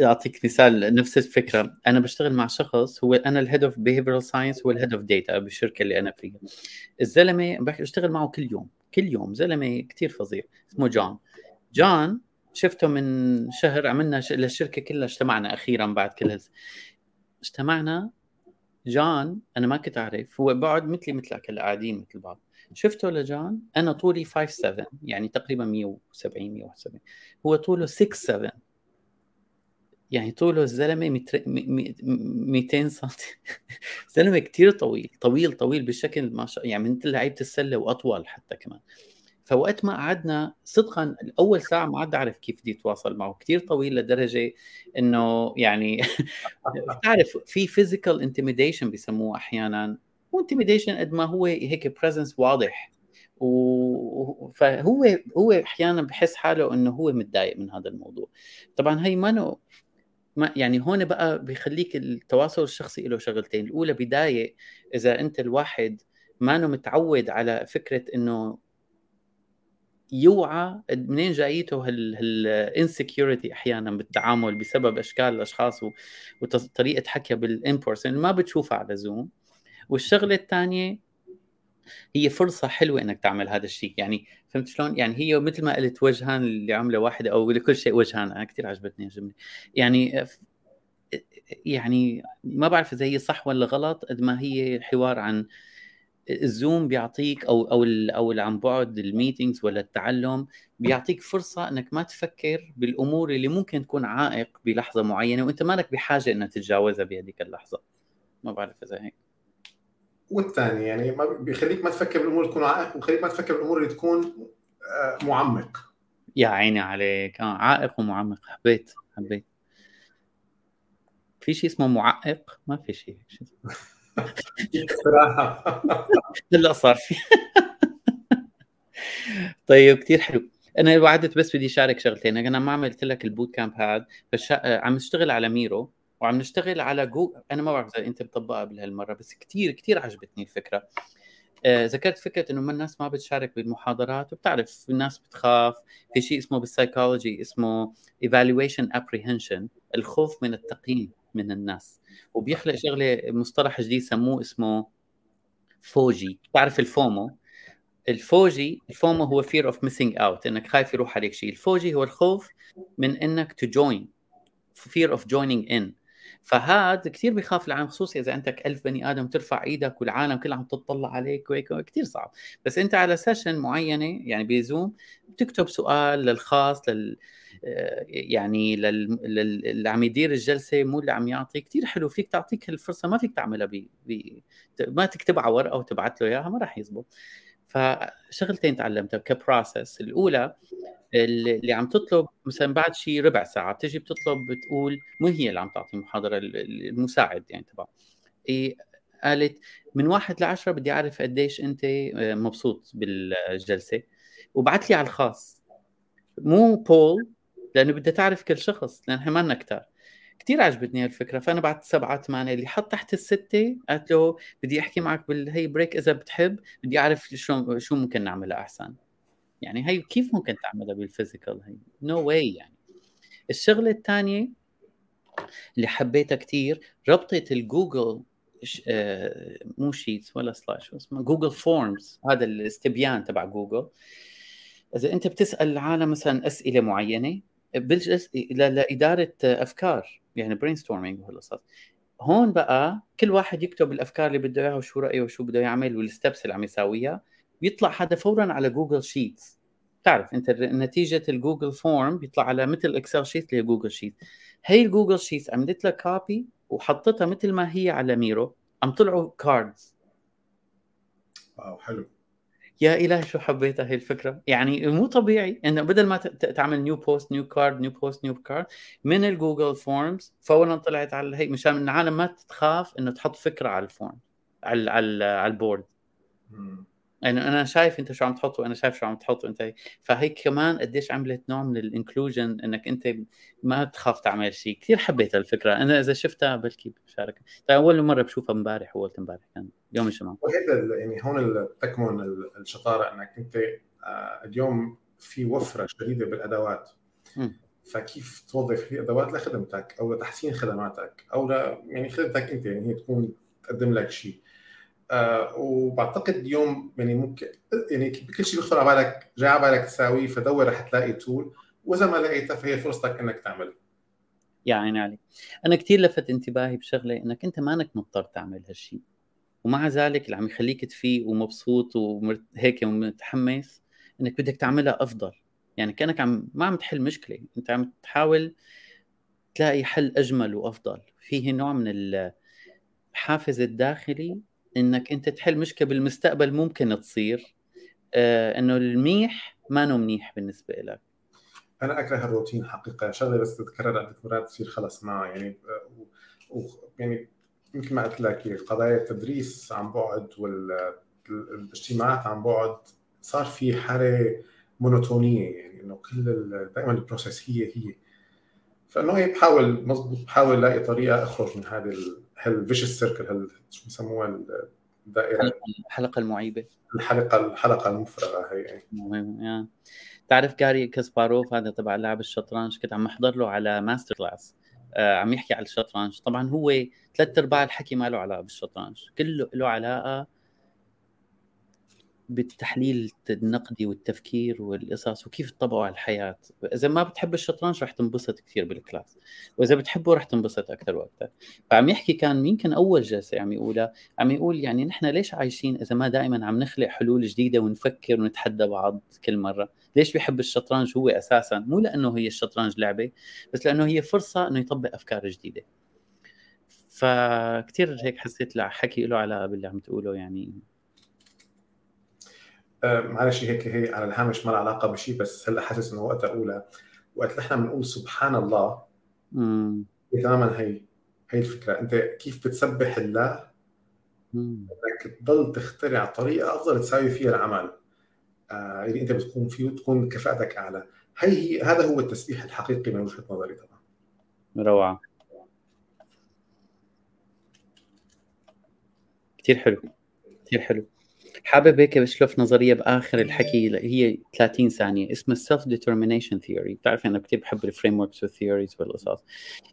أعطيك مثال نفس الفكرة. أنا بشتغل مع شخص هو أنا ال head of behavioral science هو ال head of data بالشركة اللي أنا فيها. الزلمة بشتغل معه كل يوم كل يوم. زلمة كثير فظيع اسمه جون جون شفته من شهر عملنا للشركة كلها اجتمعنا أخيرا بعد كل هز... اجتمعنا جون أنا ما كنت أعرف هو بعد مثلي مثلك هلأ قاعدين مثل بعض. شفته لجون أنا طولي 5 7 يعني تقريبا 170 171 هو طوله 6 7 يعني طوله الزلمة 200 سم زلمة كثير طويل طويل طويل بشكل ما شاء يعني مثل لعيبة السلة وأطول حتى كمان. فوقت ما قعدنا صدقا اول ساعة ما عاد أعرف كيف بدي أتواصل معه كثير طويل لدرجة إنه يعني بتعرف في physical intimidation بسموه أحيانا. مو intimidation قد ما هو هيك presence واضح. و... فهو هو أحيانا بحس حاله إنه هو متضايق من هذا الموضوع. طبعا هي ما ما يعني هون بقى بيخليك التواصل الشخصي له شغلتين. الأولى بداية إذا أنت الواحد ما متعود على فكرة إنه يوعى منين جايته هالانسكيورتي أحيانا بالتعامل بسبب أشكال الأشخاص وطريقة حكي بالان ما بتشوفها على زوم والشغلة الثانية هي فرصة حلوة إنك تعمل هذا الشيء. يعني فهمت شلون؟ يعني هي مثل ما قلت وجهان اللي عمله واحدة أو لكل شيء وجهان أنا كثير عجبتني الجمله يعني يعني ما بعرف إذا هي صح ولا غلط قد ما هي حوار عن الزوم بيعطيك أو أو أو عن بعد الميتينجز ولا التعلم بيعطيك فرصة إنك ما تفكر بالأمور اللي ممكن تكون عائق بلحظة معينة وأنت مالك بحاجة انك تتجاوزها بهذيك اللحظة. ما بعرف إذا هيك. والثاني يعني ما بيخليك ما تفكر بالأمور اللي تكون عائق وبيخليك ما تفكر بالأمور اللي تكون آه، معمق. يا عيني عليك. آه عائق ومعمق. حبيت حبيت. في شيء اسمه معقق؟ ما في شيء صراحة هلا صار في. طيب كثير حلو. أنا وعدت بس بدي أشارك شغلتين. أنا ما عملت لك ال boot camp هذا فش... عم نشتغل على ميرو وعم نشتغل على جو أنا ما بعرف إذا أنت بتطبقها بهالمره بس كثير كثير عجبتني الفكرة. آه، ذكرت فكرة إنه الناس ما بتشارك بالمحاضرات وبتعرف الناس بتخاف. في شيء اسمه بالسايكولوجي اسمه evaluation apprehension الخوف من التقييم. من الناس. وبيخلق شغلة مصطلح جديد سموه اسمه FOJI. بتعرف ال FOMO؟ ال FOJI ال FOMO هو fear of missing out إنك خايف يروح عليك شيء. ال FOJI هو الخوف من إنك to join fear of joining in. فهذا كثير بيخاف العالم خصوصي إذا عندك ألف بني آدم ترفع إيدك والعالم كلها عم تطلع عليك وهيك كثير صعب. بس أنت على session معينة يعني ب Zoom بتكتب سؤال للخاص لل يعني لل... اللي عم يدير الجلسة مو اللي عم يعطي كثير حلو. فيك تعطيك الفرصة ما فيك تعملها ب... ب... ما تكتبها على ورقة وتبعت له إياها ما راح يزبط. فشغلتين تعلمتها ك process الأولى اللي عم تطلب مثلا بعد شيء ربع ساعة بتجي بتطلب بتقول مو هي اللي عم تعطي محاضره المساعد يعني تبع إيه قالت من واحد لعشرة بدي أعرف قديش أنت آه، مبسوط بالجلسة. وبعت لي على الخاص. مو poll لأنه بدها تعرف كل شخص لأن ما كتار. كثير عجبتني هالفكرة فأنا بعد سبعة ثمانية اللي حط تحت الستة قالت له بدي أحكي معك بالهي break إذا بتحب بدي أعرف شو شو ممكن نعملها أحسن. يعني هي كيف ممكن تعملها بال physical هي؟ نو no واي يعني. الشغلة الثانية اللي حبيتها كثير ربطة الجوجل آه، مو Sheets ولا slash اسمه؟ Google Forms هذا الاستبيان تبع جوجل إذا أنت بتسأل العالم مثلا أسئلة معينة لإدارة أفكار. يعني brainstorming وهالقصص هون بقى كل واحد يكتب الأفكار اللي بده إياها وشو رأيه وشو بده يعمل وال steps اللي عم يساويها. بيطلع هذا فورا على Google Sheets تعرف أنت نتيجة ال Google Form بيطلع على مثل Excel sheet اللي هي Google Sheet هي ال Google Sheets عملت لها copy وحطيتها مثل ما هي على ميرو عم طلعوا cards wow حلو. يا إلهي شو حبيتها هي الفكرة؟ يعني مو طبيعي إنه بدل ما تعمل new post new card new post new card من ال Google Forms فورا طلعت على هي مشان العالم ما تخاف إنه تحط فكرة على ال form على على, على ال board يعني أنا شايف أنت شو عم تحط وأنا شايف شو عم تحط أنت. فهيك كمان قديش عملت نوع من الإنكلوجن إنك أنت ما تخاف تعمل شيء كثير حبيت الفكرة. أنا إذا شفتها بلكي بشارك. طيب أول مرة بشوفها امبارح أول امبارح كان. يوم الجمعة. وهذا يعني هون تكمن الشطارة إنك أنت آه، اليوم في وفرة شديدة بالأدوات. م. فكيف توظف هي الادوات لخدمتك أو لتحسين خدماتك أو ل يعني خدمتك أنت يعني هي تكون تقدم لك شيء آه وبعتقد اليوم يعني ممكن يعني كل شيء بيخطر على بالك جاي على بالك تساويه فدور رح تلاقي تول وإذا ما لقيتها فهي فرصتك إنك تعمله يا عيني عليك. أنا كثير لفت انتباهي بشغلة إنك أنت مانك مضطر تعمل هالشيء ومع ذلك اللي عم يخليك تفيق ومبسوط وهيك ومتحمس إنك بدك تعملها أفضل. يعني كأنك عم ما عم تحل مشكلة. أنت عم تحاول تلاقي حل أجمل وأفضل. فيه نوع من الحافز الداخلي إنك أنت تحل مشكلة بالمستقبل ممكن تصير. آه إنه المنيح ما منيح بالنسبة لك أنا أكره الروتين حقيقة. شغلة بس تتكرر عده مرات تصير خلص معي يعني آه، و... يعني مثل ما قلت لك قضايا التدريس عن بعد والاجتماعات عن بعد صار في حالة مونوتونية يعني إنه كل دائما ال process هي هي. فإنه هي بحاول مضبوط بحاول ألاقي طريقة أخرج من هذه هال vicious circle هال شو بسموها؟ الدائرة. الحلقة المعيبة. الحلقة الحلقة المفرغة هي يعني. مهم يعني. تعرف جاري كاسباروف هذا تبع لاعب الشطرنج؟ كنت عم أحضر له على MasterClass آه عم يحكي على الشطرنج. طبعا هو ثلاث أرباع الحكي ما له علاقة بالشطرنج. كله له علاقة بالتحليل النقدي والتفكير والقصص وكيف تطبقوا على الحياة. إذا ما بتحب الشطرنج رح تنبسط كثير بالكلاس. وإذا بتحبه رح تنبسط أكثر وأكثر. فعم يحكي كان يمكن أول جلسة عم يقولها عم يقول يعني نحن ليش عايشين إذا ما دائما عم نخلق حلول جديدة ونفكر ونتحدى بعض كل مرة؟ ليش بيحب الشطرنج هو أساسا؟ مو لأنه هي الشطرنج لعبة بس لأنه هي فرصة إنه يطبق أفكار جديدة. فكتير هيك حسيت حكي له علاقه باللي عم تقوله يعني معلش هيك هي على الهامش ما لها علاقة بشيء بس هلأ حاسس إنه وقت اقولها وقت نحن بنقول سبحان الله امم تماما هي هي الفكرة. أنت كيف بتسبح الله؟ إنك تضل تخترع طريقة أفضل تساوي فيها العمل. آه اللي أنت بتكون فيه وتكون كفاءتك أعلى. هي, هي هذا هو التسبيح الحقيقي من وجهة نظري طبعا. روعة. كثير حلو كثير حلو. حابب هيك بشلف نظرية بآخر الحكي هي 30 ثانية. اسمها ال self-determination theory بتعرف أنا كثير بحب ال frameworks وال theories والقصص.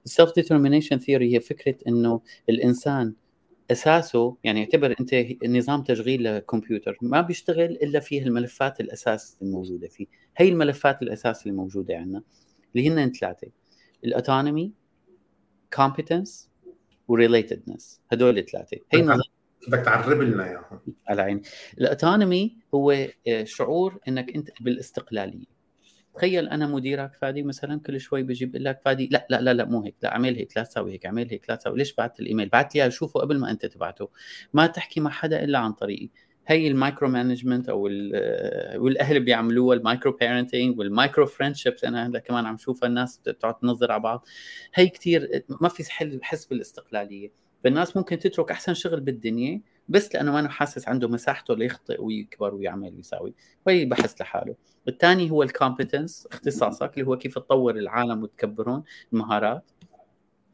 ال self-determination theory هي فكرة إنه الإنسان أساسه يعني اعتبر أنت نظام تشغيل لكمبيوتر ما بيشتغل إلا فيه الملفات الأساس الموجودة فيه. هي الملفات الأساس اللي موجودة عندنا اللي هن ثلاثة. ال autonomy competence و relatedness هدول الثلاثة. هي نظام بدك تعرب لنا إياهم. على عيني. ال autonomy هو آه، شعور إنك أنت بالاستقلالية. تخيل أنا مديرك فادي مثلا كل شوي بجيب لك فادي لا لا لا لا مو هيك لا اعمل هيك لا تسوي هيك اعمل هيك لا تسوي ليش بعت الإيميل؟ بعت لي شوفه قبل ما أنت تبعته. ما تحكي مع حدا إلا عن طريقي. هي ال micromanagement أو آه، والأهل بيعملوها ال micro parenting وال micro friendships أنا هلأ كمان عم شوفها الناس بتقعد تنظر على بعض. هي كثير ما في حل حس بالاستقلالية. فالناس ممكن تترك أحسن شغل بالدنيا بس لأنه ما حاسس عنده مساحته ليخطئ ويكبر ويعمل ويساوي فهي بحث لحاله. الثاني هو الكومبتنس اختصاصك اللي هو كيف تطور العالم وتكبرون المهارات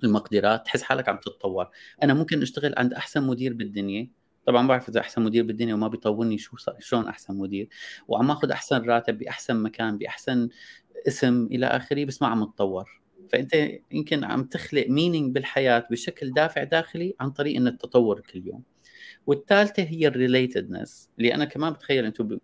المقدرات تحس حالك عم تتطور. أنا ممكن أشتغل عند أحسن مدير بالدنيا طبعا بعرف إذا أحسن مدير بالدنيا وما بيطورني شو شلون أحسن مدير. وعم آخذ أحسن راتب بأحسن مكان بأحسن اسم إلى آخره بس ما عم أتطور. فأنت يمكن عم تخلق meaning بالحياة بشكل دافع داخلي عن طريق ان التطور كل يوم. والثالثة هي ال relatedness اللي أنا كمان بتخيل أنتم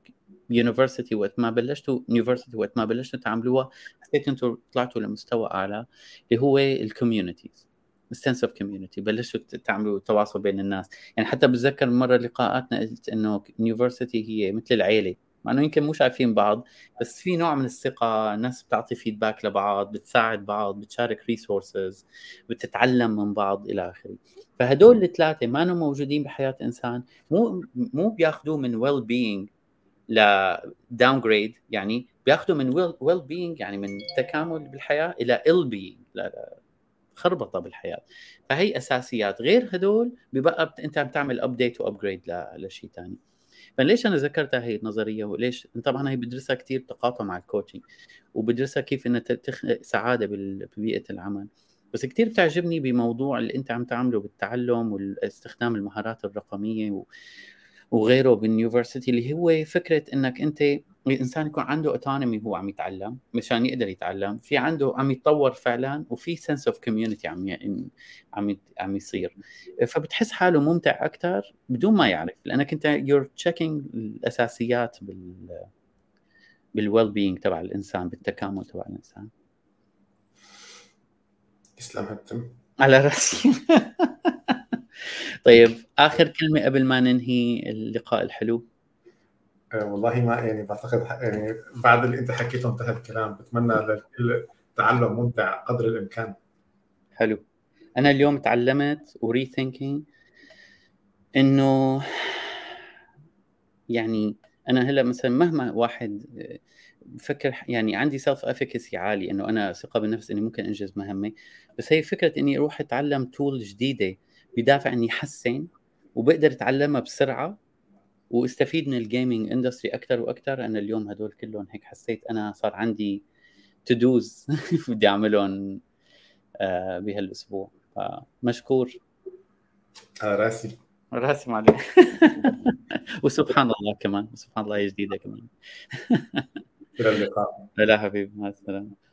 university وقت ما بلشتوا university وقت ما بلشتوا تعملوها حسيت أنتم طلعتوا لمستوى أعلى اللي هو ال communities ال sense of community بلشوا تعملوا تواصل بين الناس. يعني حتى بتذكر مرة لقاءاتنا قلت إنه university هي مثل العيلة. مع إنه يمكن مو شايفين بعض بس في نوع من الثقة الناس بتعطي feedback لبعض بتساعد بعض بتشارك resources بتتعلم من بعض إلى آخره. فهدول الثلاثة ما موجودين بحياة إنسان مو مو بياخذوه من well-being downgrade يعني بياخذوا من well-being يعني من تكامل بالحياة إلى ill-being خربطة بالحياة. فهي أساسيات. غير هدول ببقى أنت عم تعمل update و upgrade لشيء ثاني فليش أنا ذكرتها هي النظرية؟ وليش؟ طبعا هي بدرسها كثير بتقاطع مع ال coaching وبدرسها كيف إنها تخلق سعادة ببيئة العمل. بس كثير بتعجبني بموضوع اللي أنت عم تعمله بالتعلم واستخدام المهارات الرقمية وغيره بال university اللي هو فكرة إنك أنت الانسان يكون عنده autonomy هو عم يتعلم مشان يقدر يتعلم. في عنده عم يتطور فعلا وفي sense of community عم عم عم يصير. فبتحس حاله ممتع أكثر بدون ما يعرف لأنك أنت you're checking الأساسيات بال بال well-being تبع الإنسان بالتكامل تبع الإنسان. تسلم هتم على رأسي. طيب آخر كلمة قبل ما ننهي اللقاء الحلو. أه والله ما يعني بعتقد يعني بعد اللي أنت حكيته انتهى الكلام. بتمنى للكل تعلم ممتع قدر الإمكان. حلو. أنا اليوم تعلمت rethinking إنه يعني أنا هلأ مثلا مهما واحد بفكر يعني عندي self-efficacy عالي إنه أنا ثقة بالنفس إني ممكن أنجز مهمة. بس هي فكرة إني أروح أتعلم tool جديدة. بدافع اني احسن وبقدر أتعلمها بسرعة واستفيد من ال gaming industry أكثر وأكثر أنا اليوم هدول كلهم هيك حسيت أنا صار عندي to-dos بدي أعملهم آه، بهالأسبوع. فمشكور. على راسي. راسي عليك. وسبحان الله كمان سبحان الله جديدة كمان. إلى اللقاء. لا حبيبي مع السلامة.